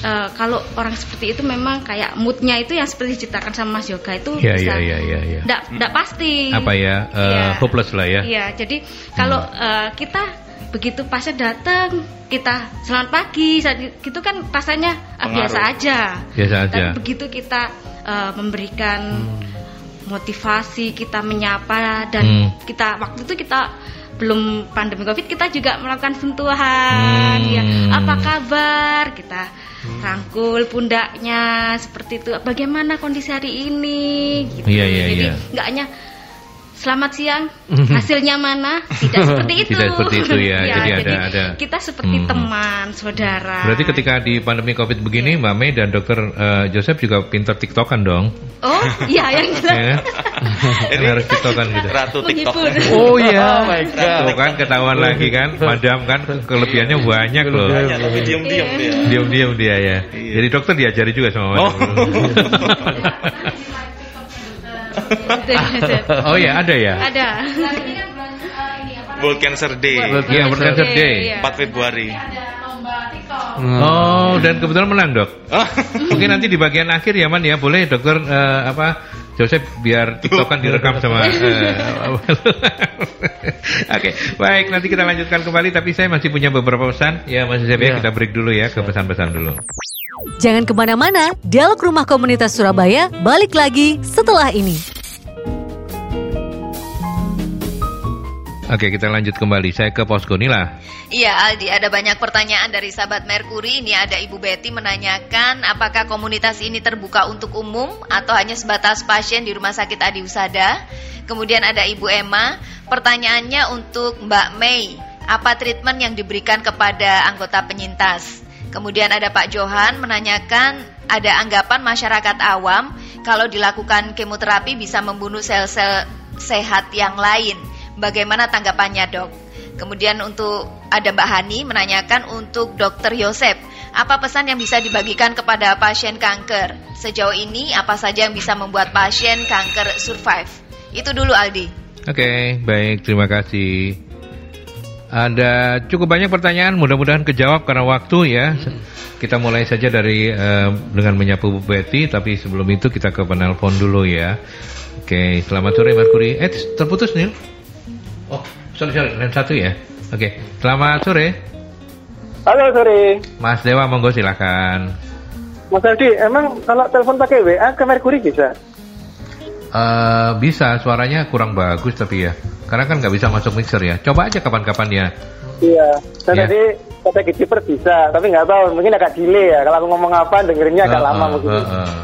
eh, kalau orang seperti itu memang kayak moodnya itu yang seperti diceritakan sama Mas Yoga itu Iya, bisa iya, iya, iya, iya. nggak nggak pasti. Apa ya? eh, Iya. hopeless lah ya. Iya, jadi kalau eh, kita begitu pasien datang, kita selamat pagi, saat gitu kan rasanya ah, biasa aja. Biasa aja. Tapi begitu kita eh, memberikan motivasi, kita menyapa dan Hmm. kita waktu itu kita belum pandemi covid kita juga melakukan sentuhan Hmm. ya apa kabar kita rangkul pundaknya seperti itu bagaimana kondisi hari ini gitu Iya, iya, jadi iya. nggak hanya selamat siang hasilnya mana tidak seperti itu Tidak seperti itu ya, jadi ada- ada- kita seperti Hmm. teman saudara Berarti ketika di pandemi Covid begini, Mbak Mei dan Dokter eh, Joseph juga pinter tiktokan dong. oh iya yang Ya jelas? Kan harus tiktokan gitu. Ratu TikTok. Oh iya, Oh my God. Tuh kan ketahuan lagi kan, Madam kan kelebihannya banyak loh. Banyak tapi diam-diam dia. Diam-diam dia ya. Iya. Jadi dokter diajari juga sama Oh. Madam. Oh ya ada ya. ada Sekarang ini bulan ini apa World Cancer Day. World, ya, World Cancer Day. Iya. 4 Februari. Oh, dan kebetulan menang dok. Oh, Mungkin nanti di bagian akhir ya man ya boleh dokter eh, apa Joseph biar tiktokan direkam sama. eh, Oke, baik nanti kita lanjutkan kembali. Tapi saya masih punya beberapa pesan. Ya Mas Joseph ya Ya. kita break dulu ya ke pesan-pesan dulu. Jangan ke mana-mana, Dialog Rumah Komunitas Surabaya balik lagi setelah ini. Oke kita lanjut kembali. Saya ke posko Nila. Iya Aldi, ada banyak pertanyaan dari sahabat Merkuri. Ini ada Ibu Betty menanyakan apakah komunitas ini terbuka untuk umum atau hanya sebatas pasien di Rumah Sakit Adi Usada. Kemudian ada Ibu Emma, pertanyaannya untuk Mbak Mei, apa treatment yang diberikan kepada anggota penyintas? Kemudian ada Pak Johan menanyakan ada anggapan masyarakat awam kalau dilakukan kemoterapi bisa membunuh sel-sel sehat yang lain. Bagaimana tanggapannya dok? Kemudian untuk ada Mbak Hani menanyakan untuk Dokter Yosep, apa pesan yang bisa dibagikan kepada pasien kanker? Sejauh ini apa saja yang bisa membuat pasien kanker survive? Itu dulu Aldi. Oke, baik, terima kasih. Ada cukup banyak pertanyaan, mudah-mudahan kejawab karena waktu ya. Kita mulai saja dari eh, dengan menyapu Bu Betty, tapi sebelum itu kita ke penelpon dulu ya. Oke, selamat sore Merkuri. Eh, terputus nih. Oh, sorry sorry, lain satu ya. Oke, selamat sore. Halo sore, Mas Dewa, monggo silakan. Mas Aldi. Emang kalau telepon pakai WA ke Merkuri bisa? Eh, bisa, suaranya kurang bagus tapi ya, karena kan nggak bisa masuk mixer ya. Coba aja kapan-kapan ya. Iya. Dan Ya. tadi kata Giper bisa, tapi nggak tahu. Mungkin agak delay ya. Kalau aku ngomong apa, dengerinnya agak Eh, lama eh, mungkin. eh, eh.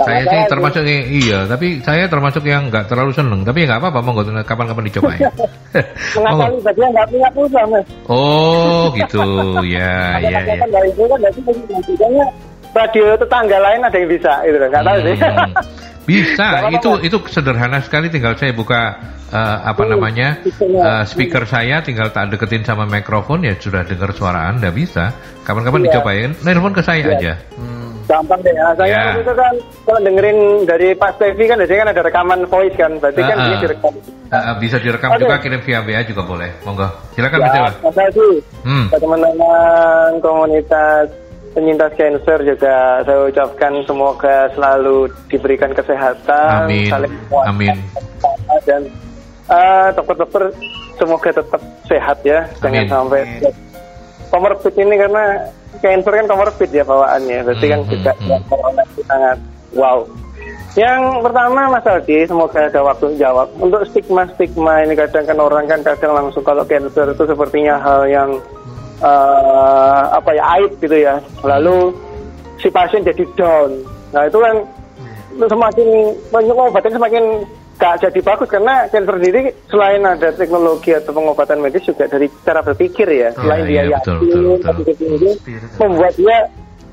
Saya sih termasuk yang iya, tapi saya termasuk yang nggak terlalu seneng. Tapi ya nggak apa-apa, monggo kapan-kapan dicoba ya. Monggo. Mengakali bagian nggak punya pulsa, Mas. Oh gitu, ya ya ya. Kan itu itu radio tetangga lain ada yang bisa, loh. Nggak tahu sih. Hmm. Bisa, itu itu sederhana sekali. Tinggal saya buka eh, apa Hmm, namanya eh, speaker saya, tinggal tak deketin sama mikrofon ya sudah dengar suara anda bisa. Kapan-kapan Iya. dicoba ya. Nelfon ke saya Iya. aja. Gampang deh. Nah, saya Ya. waktu itu kan kalau dengerin dari Pak Stevi kan biasanya kan ada rekaman voice kan. Berarti kan Ah, dia ah. direkam. Eh, bisa direkam Oke. juga, kirim via WA juga boleh. Monggo, silakan Ya, Dewa. Mas Aldi. Hmm. Teman-teman komunitas penyintas cancer juga saya ucapkan semoga selalu diberikan kesehatan, Amin. saling Amin. bersama, dan eh, dokter-dokter semoga tetap sehat ya, jangan Amin. Comorbid ini karena cancer kan comorbid ya bawaannya, berarti kan Hmm, juga hmm, yang corona itu sangat wow. Yang pertama Mas Aldi, semoga ada waktu jawab. Untuk stigma-stigma ini kadang kan orang kan kadang langsung kalau cancer itu sepertinya hal yang eh, apa ya aib gitu ya. Lalu si pasien jadi down. Nah itu kan semakin pengobatan semakin gak jadi bagus karena cancer sendiri selain ada teknologi atau pengobatan medis juga dari cara berpikir ya. Selain dia iya, betul, yakin, betul, betul. positif tinggi, membuat dia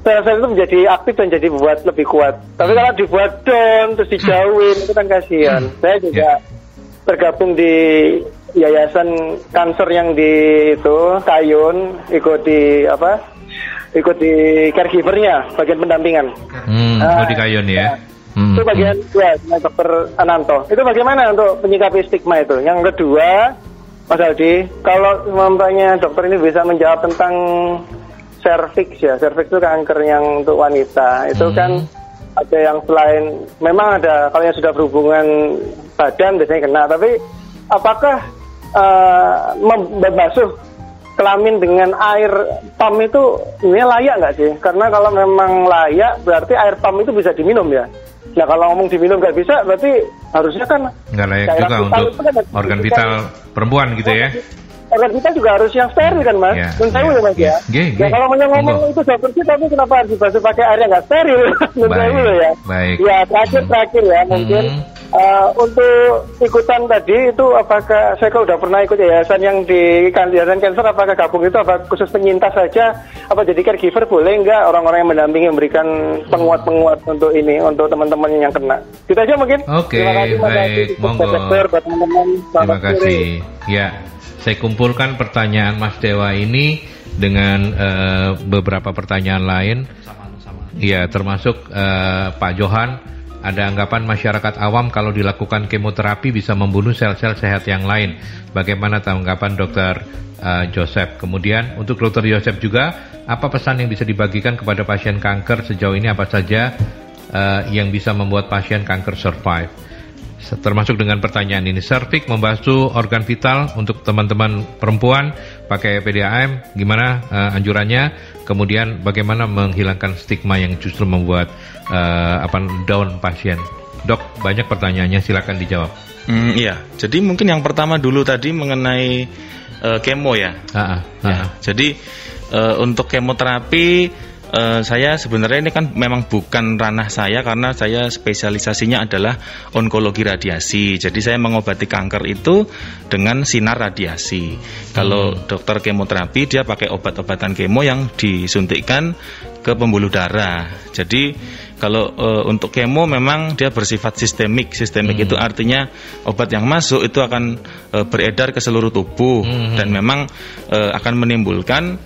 sel-sel itu menjadi aktif dan jadi buat lebih kuat. Tapi kalau dibuat down terus dijauhin itu kan kasihan. Saya juga tergabung di yayasan kanker yang di itu Kayun ikut di apa ikut di caregivernya bagian pendampingan Hmm, Ah, oh di Kayon ya. Hmm, itu bagian ya dengan dokter Ananto itu bagaimana untuk menyikapi stigma itu yang kedua Mas Aldi kalau memangnya dokter ini bisa menjawab tentang cervix ya cervix itu kanker yang untuk wanita itu Hmm. kan ada yang selain memang ada kalau yang sudah berhubungan badan biasanya kena tapi apakah eh, membasuh kelamin dengan air pam itu ini layak nggak sih? Karena kalau memang layak berarti air pam itu bisa diminum ya. Nah kalau ngomong diminum nggak bisa berarti harusnya kan nggak layak juga untuk kan organ vital perempuan gitu ya. organ vital juga harus yang steril kan mas? Ya, Dan saya ya, ya, mas ya. ya. Ya kalau mau ngomong itu sudah bersih tapi kenapa harus dibasuh pakai air yang nggak steril? Menurut saya ya. baik. Ya terakhir terakhir ya mungkin Hmm. Eh, untuk ikutan tadi itu apakah saya kalau udah pernah ikut yayasan yang di kan yayasan cancer apakah gabung itu apa khusus penyintas saja? Apa jadi caregiver boleh nggak orang-orang yang mendampingi memberikan penguat-penguat untuk ini untuk teman-teman yang kena? Itu aja mungkin. Oke, terima kasih baik, monggo. teman-teman. Terima kasih. Ya, saya kumpulkan pertanyaan Mas Dewa ini dengan eh, beberapa pertanyaan lain. Iya, termasuk eh, Pak Johan ada anggapan masyarakat awam kalau dilakukan kemoterapi bisa membunuh sel-sel sehat yang lain. Bagaimana tanggapan dokter uh, Joseph? Kemudian untuk dokter Joseph juga, apa pesan yang bisa dibagikan kepada pasien kanker sejauh ini apa saja uh, yang bisa membuat pasien kanker survive? termasuk dengan pertanyaan ini. Servik membasuh organ vital untuk teman-teman perempuan pakai PDAM, gimana uh, anjurannya? Kemudian bagaimana menghilangkan stigma yang justru membuat uh, apa down pasien? Dok, banyak pertanyaannya, silakan dijawab. Hmm, iya, jadi mungkin yang pertama dulu tadi mengenai uh, kemo ya. Uh, uh, uh. ya jadi uh, untuk kemoterapi Uh, saya sebenarnya ini kan memang bukan ranah saya karena saya spesialisasinya adalah onkologi radiasi. Jadi saya mengobati kanker itu dengan sinar radiasi. Kalau hmm. dokter kemoterapi dia pakai obat-obatan kemo yang disuntikkan ke pembuluh darah. Jadi kalau uh, untuk kemo memang dia bersifat sistemik. Sistemik hmm. itu artinya obat yang masuk itu akan uh, beredar ke seluruh tubuh hmm. dan memang akan menimbulkan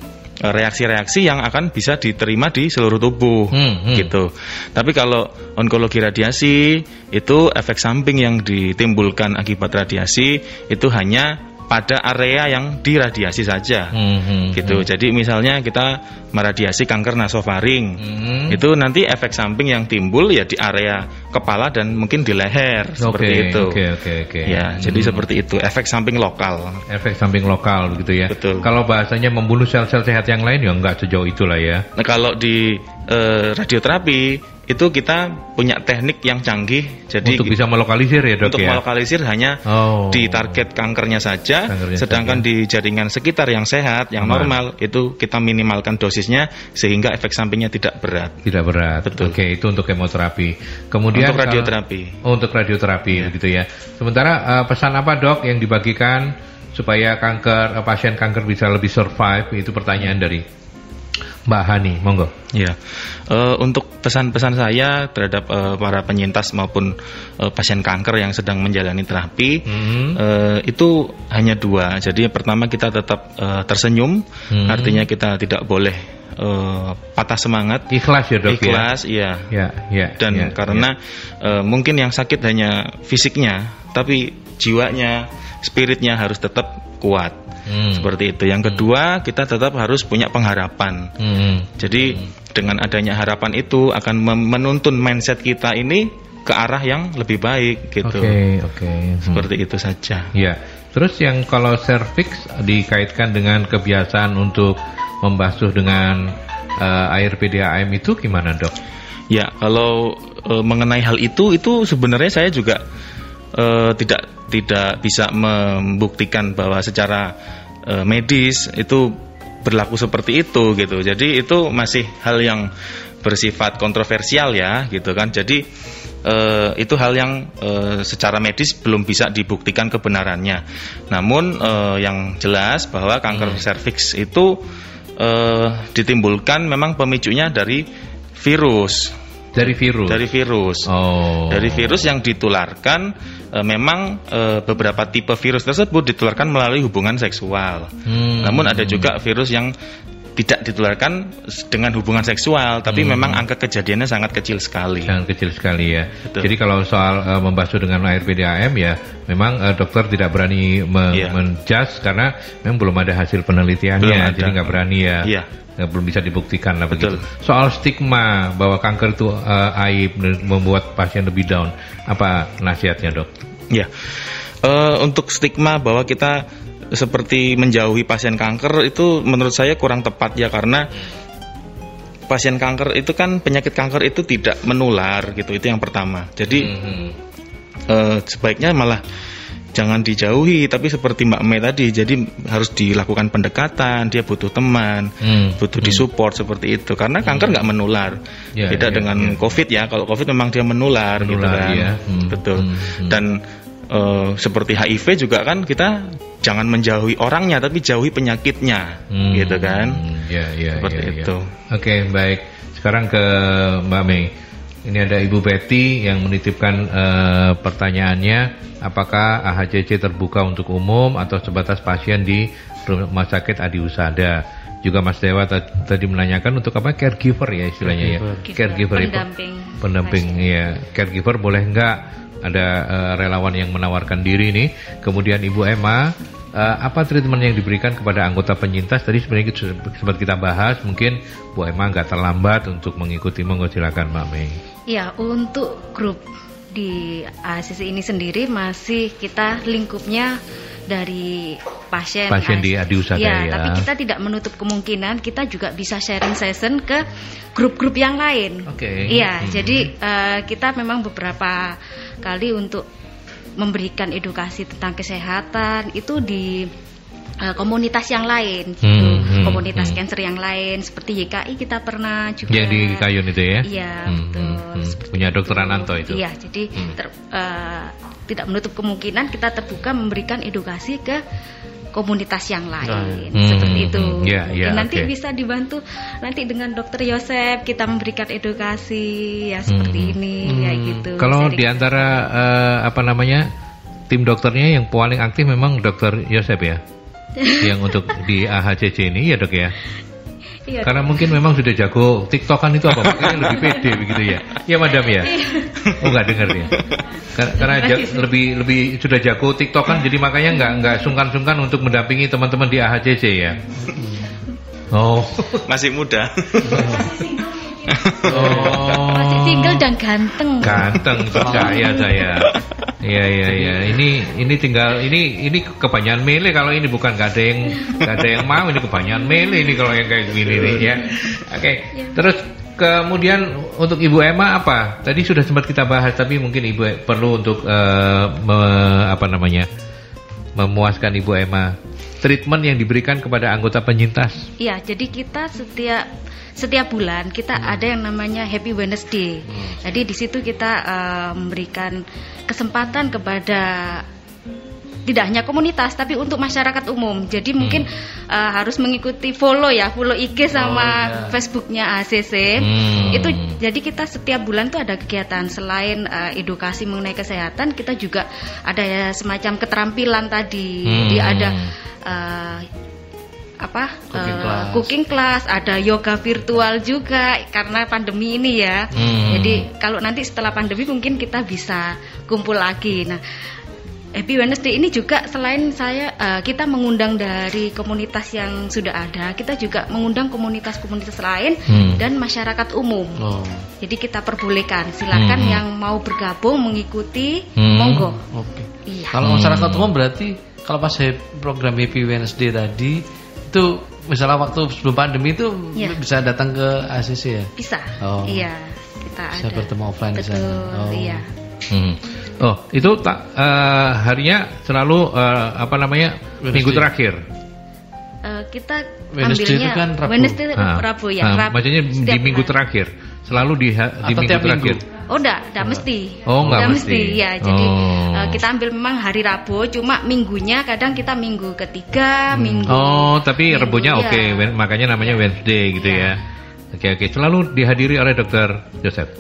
reaksi-reaksi yang akan bisa diterima di seluruh tubuh hmm, hmm. gitu. Tapi kalau onkologi radiasi itu efek samping yang ditimbulkan akibat radiasi itu hanya pada area yang diradiasi saja, hmm, hmm, gitu. Hmm. Jadi misalnya kita meradiasi kanker nasofaring, hmm. itu nanti efek samping yang timbul ya di area kepala dan mungkin di leher okay, seperti itu. Oke okay, oke okay, oke. Ya, hmm. jadi seperti itu efek samping lokal. Efek samping lokal gitu ya. Betul. Kalau bahasanya membunuh sel-sel sehat yang lain ya enggak sejauh itulah ya. Nah, kalau di uh, radioterapi itu kita punya teknik yang canggih jadi untuk bisa melokalisir ya dok untuk ya? melokalisir hanya oh. di target kankernya saja kankernya sedangkan saja. di jaringan sekitar yang sehat yang normal itu kita minimalkan dosisnya sehingga efek sampingnya tidak berat. Tidak berat. Betul. Oke itu untuk kemoterapi. Kemudian untuk radioterapi. Oh, untuk radioterapi ya. gitu ya. Sementara uh, pesan apa dok yang dibagikan supaya kanker uh, pasien kanker bisa lebih survive? Itu pertanyaan dari Mbak Hani, monggo. Ya, uh, untuk pesan-pesan saya terhadap uh, para penyintas maupun uh, pasien kanker yang sedang menjalani terapi mm-hmm. uh, itu hanya dua. Jadi pertama kita tetap uh, tersenyum, mm-hmm. artinya kita tidak boleh uh, patah semangat. Ikhlas ya dok ya? Ikhlas, iya. Ya, ya. Dan ya, karena ya. Uh, mungkin yang sakit hanya fisiknya, tapi jiwanya, spiritnya harus tetap kuat. Hmm. Seperti itu. Yang kedua, kita tetap harus punya pengharapan. Hmm. Jadi hmm. dengan adanya harapan itu akan menuntun mindset kita ini ke arah yang lebih baik gitu. Oke, okay, oke. Okay. Hmm. Seperti itu saja. Ya. Terus yang kalau cervix dikaitkan dengan kebiasaan untuk membasuh dengan uh, air PDAM itu gimana, Dok? Ya, kalau uh, mengenai hal itu itu sebenarnya saya juga uh, tidak tidak bisa membuktikan bahwa secara uh, medis itu berlaku seperti itu gitu. Jadi itu masih hal yang bersifat kontroversial ya gitu kan. Jadi uh, itu hal yang secara medis belum bisa dibuktikan kebenarannya. Namun yang jelas bahwa kanker hmm. serviks itu ditimbulkan memang pemicunya dari virus dari virus. Dari virus. Oh. Dari virus yang ditularkan memang e, beberapa tipe virus tersebut ditularkan melalui hubungan seksual. Hmm. Namun ada juga virus yang tidak ditularkan dengan hubungan seksual, tapi hmm. memang angka kejadiannya sangat kecil sekali. Sangat kecil sekali ya. Betul. Jadi kalau soal uh, membasuh dengan air PDAM ya, memang uh, dokter tidak berani me yeah. menjudge karena memang belum ada hasil penelitiannya, jadi nggak berani ya. Yeah ya, belum bisa dibuktikan lah begitu. Soal stigma bahwa kanker itu uh, aib membuat pasien lebih down, apa nasihatnya dok? Ya, uh, untuk stigma bahwa kita seperti menjauhi pasien kanker itu menurut saya kurang tepat ya karena pasien kanker itu kan penyakit kanker itu tidak menular gitu itu yang pertama. Jadi mm -hmm. uh, sebaiknya malah jangan dijauhi tapi seperti Mbak Mei tadi jadi harus dilakukan pendekatan dia butuh teman hmm. butuh hmm. disupport seperti itu karena kanker hmm. nggak hmm. menular ya, beda ya, dengan ya. COVID ya kalau COVID memang dia menular, gitu menular gitu kan ya. hmm. betul hmm. Hmm. dan uh, seperti HIV juga kan kita jangan menjauhi orangnya tapi jauhi penyakitnya hmm. gitu kan ya, ya, seperti ya, ya. itu oke okay, baik sekarang ke Mbak Mei ini ada Ibu Betty yang menitipkan uh, pertanyaannya, apakah AHCC terbuka untuk umum atau sebatas pasien di Rumah Sakit Adi Usada? juga Mas Dewa tadi menanyakan untuk apa caregiver ya istilahnya ya. Caregiver itu pendamping. Pendamping ya. Caregiver boleh enggak ada uh, relawan yang menawarkan diri nih. Kemudian Ibu Emma uh, apa treatment yang diberikan kepada anggota penyintas tadi sebenarnya sempat kita bahas mungkin Bu Emma nggak terlambat untuk mengikuti monggo silakan Mbak Mei. Ya untuk grup di ACC ini sendiri masih kita lingkupnya dari pasien pasien di Adiusada ya, ya. Tapi kita tidak menutup kemungkinan kita juga bisa sharing session ke grup-grup yang lain. Oke. Okay. Iya, hmm. jadi uh, kita memang beberapa kali untuk memberikan edukasi tentang kesehatan itu di uh, komunitas yang lain gitu. Hmm, hmm, komunitas hmm. cancer yang lain seperti YKI kita pernah juga yang di Kayun itu ya iya hmm, betul hmm, hmm. punya dokter Ananto itu iya jadi hmm. ter, uh, tidak menutup kemungkinan kita terbuka memberikan edukasi ke komunitas yang lain hmm, seperti itu. Hmm, yeah, yeah, nanti okay. bisa dibantu nanti dengan dokter Yosep kita memberikan edukasi ya seperti hmm, ini hmm, ya gitu. Kalau di antara uh, apa namanya tim dokternya yang paling aktif memang dokter Yosep ya, yang untuk di AHCC ini ya dok ya. Iya. Karena mungkin memang sudah jago TikTokan itu apa? Makanya lebih pede begitu ya. Ya madam ya. Oh nggak dengar ya. Karena lebih lebih sudah jago TikTokan jadi makanya nggak nggak sungkan-sungkan untuk mendampingi teman-teman di AHCC ya. Oh. Masih muda. Oh. Masih single dan ganteng. Ganteng percaya saya. Iya iya iya. Ini ini tinggal ini ini kebanyakan mele kalau ini bukan gak ada yang gak ada yang mau ini kebanyakan mele ini kalau yang kayak gini nih ya. Oke. Okay. Terus kemudian untuk Ibu Emma apa? Tadi sudah sempat kita bahas tapi mungkin Ibu perlu untuk uh, me, apa namanya? memuaskan Ibu Emma. Treatment yang diberikan kepada anggota penyintas. Iya, jadi kita setiap setiap bulan kita hmm. ada yang namanya Happy Wednesday. Hmm. Jadi di situ kita uh, memberikan kesempatan kepada tidak hanya komunitas tapi untuk masyarakat umum. Jadi hmm. mungkin uh, harus mengikuti follow ya, follow IG sama oh, yeah. Facebooknya ACC. Hmm. Itu jadi kita setiap bulan tuh ada kegiatan selain uh, edukasi mengenai kesehatan, kita juga ada ya semacam keterampilan tadi. Hmm. Jadi ada uh, apa cooking, uh, class. cooking class, ada yoga virtual juga karena pandemi ini ya. Hmm. Jadi kalau nanti setelah pandemi mungkin kita bisa kumpul lagi. Nah, Happy Wednesday ini juga selain saya uh, kita mengundang dari komunitas yang sudah ada, kita juga mengundang komunitas-komunitas lain hmm. dan masyarakat umum. Oh. Jadi kita perbolehkan, silakan hmm. yang mau bergabung mengikuti, hmm. monggo. Oke. Okay. Iya. Kalau masyarakat umum berarti kalau pas program Happy Wednesday tadi itu misalnya waktu sebelum pandemi itu ya. bisa datang ke ACC ya? Bisa. Oh. Iya, kita bisa ada. bertemu offline Betul, di sana. Oh. Iya. Hmm. Oh, itu tak uh, harinya selalu uh, apa namanya? Wednesday. Minggu terakhir. Uh, kita Wednesday ambilnya itu kan Rabu. Wednesday ah. Rabu ya. Ah, Rabu. Maksudnya di minggu hari. terakhir. Selalu di di minggu terakhir. Minggu? Oh enggak, enggak mesti. Oh enggak, enggak mesti. mesti. Ya, jadi oh. uh, kita ambil memang hari Rabu, cuma minggunya kadang kita minggu ketiga, hmm. minggu. Oh, tapi minggu, Rebunya oke, okay. ya. makanya namanya ya. Wednesday gitu ya. ya. Oke oke, selalu dihadiri oleh dokter Joseph.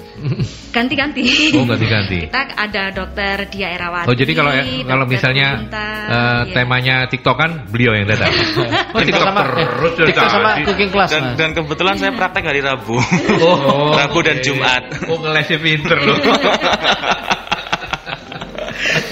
Ganti-ganti. Oh ganti-ganti. Kita ada dokter Dia Erawati. Oh jadi kalau kalau misalnya Bunta, uh, ya. temanya TikTok kan beliau yang datang. oh, TikTok sama, terus eh, TikTok sama cooking class. Dan, dan kebetulan saya praktek hari Rabu. Oh, Rabu okay. dan Jumat. Oh ngelesnya pinter loh.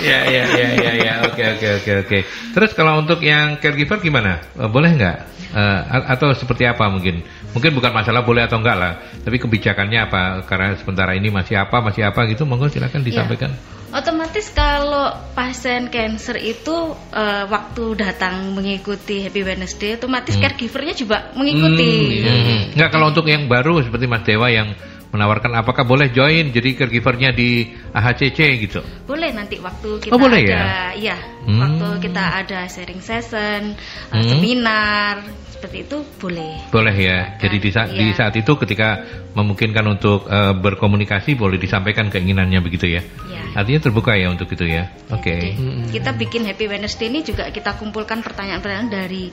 Ya ya ya ya ya oke oke oke oke terus kalau untuk yang caregiver gimana eh, boleh nggak uh, atau seperti apa mungkin mungkin bukan masalah boleh atau enggak lah tapi kebijakannya apa karena sementara ini masih apa masih apa gitu monggo silakan disampaikan ya. Otomatis kalau pasien cancer itu uh, waktu datang mengikuti Happy Wednesday, otomatis hmm. caregivernya juga mengikuti. Hmm, hmm. Enggak kalau untuk yang baru seperti Mas Dewa yang menawarkan apakah boleh join jadi caregivernya di AHCC gitu? Boleh nanti waktu kita oh, boleh ada, ya? ya hmm. waktu kita ada sharing session, uh, hmm. seminar seperti itu boleh. Boleh ya. Jadi di saat, ya. di saat itu ketika memungkinkan untuk uh, berkomunikasi boleh disampaikan keinginannya begitu ya? ya. Artinya terbuka ya untuk itu ya. Oke. Okay. Hmm. Kita bikin Happy Wednesday ini juga kita kumpulkan pertanyaan-pertanyaan dari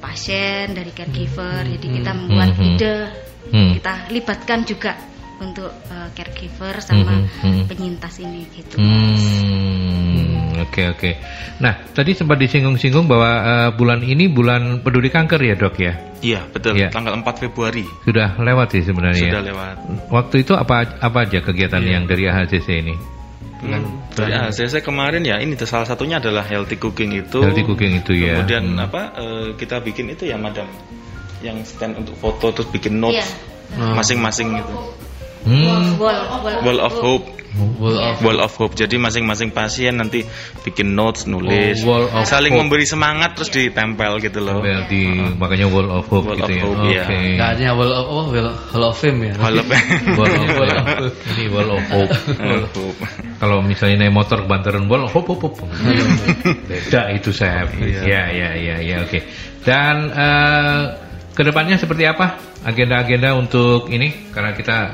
pasien, dari caregiver. Hmm. Jadi kita membuat hmm. ide hmm. kita libatkan juga untuk uh, caregiver sama hmm, hmm, hmm. penyintas ini gitu. Hmm, oke Oke oke. Nah tadi sempat disinggung-singgung bahwa uh, bulan ini bulan peduli kanker ya dok ya? Iya betul. Iya. Tanggal 4 Februari Sudah lewat sih sebenarnya. sudah ya? lewat. Waktu itu apa apa aja kegiatan yang dari AHCC ini? Hmm. Dari ACC kemarin ya ini salah satunya adalah healthy cooking itu. Healthy cooking itu ya. Kemudian Hmm. apa eh, kita bikin itu ya madam yang stand untuk foto terus bikin notes Iya. masing-masing itu. Hmm. Wall, wall, Wall of hope. Wall of Wall of hope. Jadi masing-masing pasien nanti bikin notes, nulis, Oh, wall of saling hope. memberi semangat terus ditempel gitu loh. Well, di makanya Wall of Hope Wall gitu of ya. Hope, Oke. iya. Nggak adanya Wall of oh, Wall, Hall of Fame ya. Wall of, Wall of Wall of Hope. Ini Wall of Hope. Wall of hope. Kalau misalnya naik motor kebantaran Wall of Hope, hope, hope. Beda itu saya. Ya, ya, ya, ya, oke. Dan eh, ke depannya seperti apa agenda-agenda untuk ini? Karena kita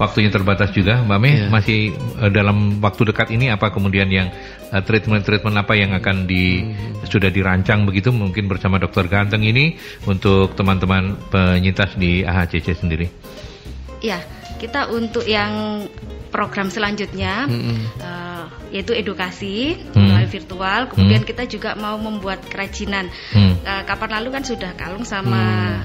waktunya terbatas juga, Mbak Mei. Iya. Masih eh, dalam waktu dekat ini apa kemudian yang eh, treatment-treatment apa yang akan di sudah dirancang begitu mungkin bersama Dokter Ganteng ini untuk teman-teman penyintas di AHCC sendiri. Ya, kita untuk yang program selanjutnya Mm-mm. eh, yaitu edukasi Hmm. melalui virtual. Kemudian Hmm. kita juga mau membuat kerajinan. Hmm. Eh, kapan lalu kan sudah kalung sama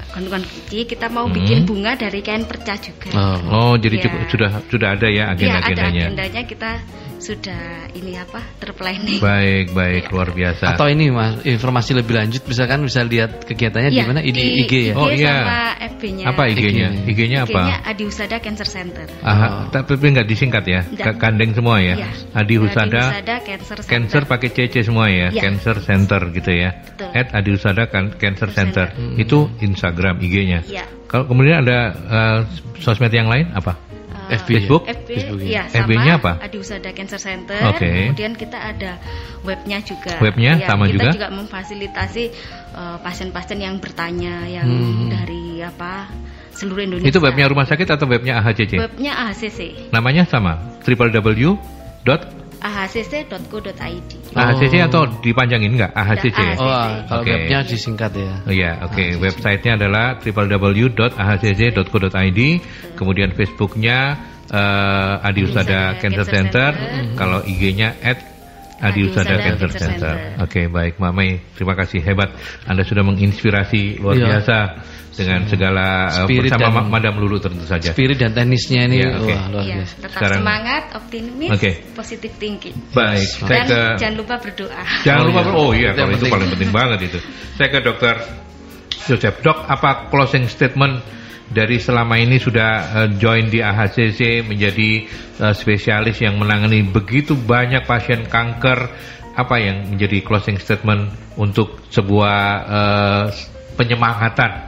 gantungan kunci. Kita mau bikin bunga dari kain perca juga. Oh, jadi Iya. cukup sudah sudah ada ya Iya, ada agenda-agendanya. agendanya kita sudah ini apa terplanning. Baik, baik, luar biasa. Atau ini Mas, informasi lebih lanjut misalkan bisa lihat kegiatannya di Iya, mana? Ini di IG ya. Oh, iya. sama FB-nya. apa IG-nya? IG-nya. Apa? IG-nya Adi Husada Cancer Center. Aha, tapi nggak disingkat ya, Nggak. Ka- kandeng semua ya. Iya. Adi Husada, Husada Cancer Center. Cancer pakai CC semua ya, Iya. Cancer Center gitu ya. Betul. At Adi Husada kan- Cancer Center. Hmm. Itu Instagram IG-nya. Iya. Kalau kemudian ada eh, sosmed yang lain apa? FB. Facebook? FB, Facebook ya. ya, FB-nya apa? Adi Husada Cancer Center. Oke. Kemudian kita ada webnya juga. Webnya Ya, sama kita juga? juga memfasilitasi eh, pasien-pasien yang bertanya yang Hmm. dari apa seluruh Indonesia. Itu webnya rumah sakit atau webnya AHCC? Webnya AHCC. Namanya sama, www. ahcc.co.id. AHCC atau dipanjangin nggak? AHCC. ya? AHCC. Oh, ah, kalau Oke. webnya disingkat ya. Oh ya, oke. AHCC. Websitenya adalah www.ahcc.co.id. Kemudian Facebooknya eh, Adi Usada Cancer Cancer Center. Center. Kalau IG-nya at Adi Usada Cancer Center. Center. Oke, baik, Mamai. Terima kasih hebat. Anda sudah menginspirasi luar Iya. biasa dengan segala eh, Spirit bersama dan- Ma- Madam Lulu tentu saja. Spirit dan teknisnya ini Iya, oke. wah luar Iya, biasa. tetap Sekarang- semangat, optimis, Oke. positif thinking. Baik, saya Dan ke jangan lupa berdoa. Jangan Oh, lupa, iya. oh iya, Itu kalau itu penting. paling penting banget itu. Saya ke dokter Joseph. Dok, apa closing statement dari selama ini sudah eh, join di AHCC menjadi eh, spesialis yang menangani begitu banyak pasien kanker? Apa yang menjadi closing statement untuk sebuah eh, penyemangatan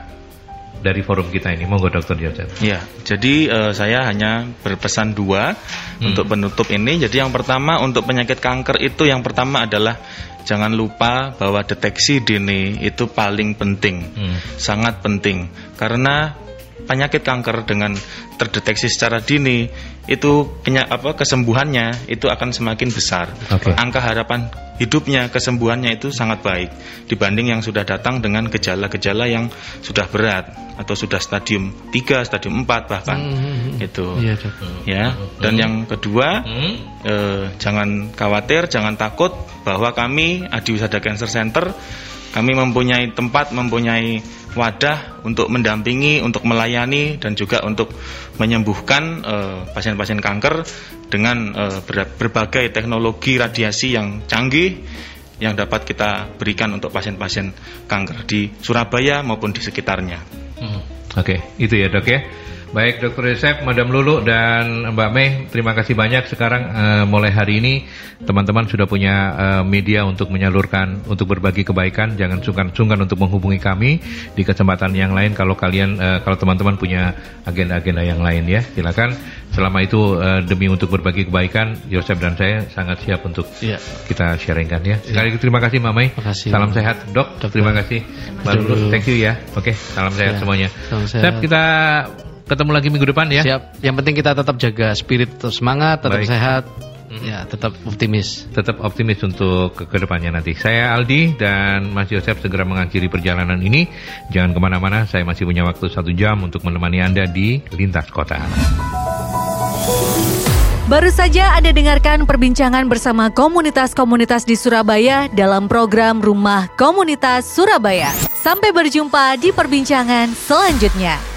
dari forum kita ini? Monggo dokter Joseph. Ya, jadi eh, saya hanya berpesan dua Hmm. untuk penutup ini. Jadi yang pertama untuk penyakit kanker itu yang pertama adalah jangan lupa bahwa deteksi dini itu paling penting, Hmm. sangat penting karena penyakit kanker dengan terdeteksi secara dini itu kenya- apa kesembuhannya itu akan semakin besar. Oke. Angka harapan hidupnya kesembuhannya itu sangat baik dibanding yang sudah datang dengan gejala-gejala yang sudah berat atau sudah stadium 3, stadium 4 bahkan. Hmm. Itu. Iya, Dok. Ya. Dan yang kedua, Hmm? eh, jangan khawatir, jangan takut bahwa kami Adi Wisada Cancer Center kami mempunyai tempat, mempunyai wadah untuk mendampingi, untuk melayani dan juga untuk menyembuhkan eh, pasien-pasien kanker dengan ber- berbagai teknologi radiasi yang canggih yang dapat kita berikan untuk pasien-pasien kanker di Surabaya maupun di sekitarnya. Hmm. Oke, itu ya dok ya. Baik dokter Yosef, Madam Lulu dan Mbak Mei, terima kasih banyak. Sekarang eh, mulai hari ini teman-teman sudah punya eh, media untuk menyalurkan, untuk berbagi kebaikan. Jangan sungkan-sungkan untuk menghubungi kami di kesempatan yang lain. Kalau kalian, eh, kalau teman-teman punya agenda-agenda yang lain ya, silakan. Selama itu eh, demi untuk berbagi kebaikan, Yosef dan saya sangat siap untuk Iya. kita sharingkan ya. Sekali lagi terima kasih Mbak Mei. Makasih. Salam sehat dok. Dokter. Terima kasih. Mbak Lulu, thank you ya. Oke, salam sehat Ya, semuanya. salam sehat. Sep, kita ketemu lagi minggu depan ya. Siap. Yang penting kita tetap jaga spirit, tetap semangat, tetap Baik. sehat. Ya, tetap optimis. Tetap optimis untuk ke ke depannya nanti. Saya Aldi dan Mas Yosef segera mengakhiri perjalanan ini. Jangan ke mana-mana, saya masih punya waktu satu jam untuk menemani Anda di Lintas Kota. Baru saja Anda dengarkan perbincangan bersama komunitas-komunitas di Surabaya dalam program Rumah Komunitas Surabaya. Sampai berjumpa di perbincangan selanjutnya.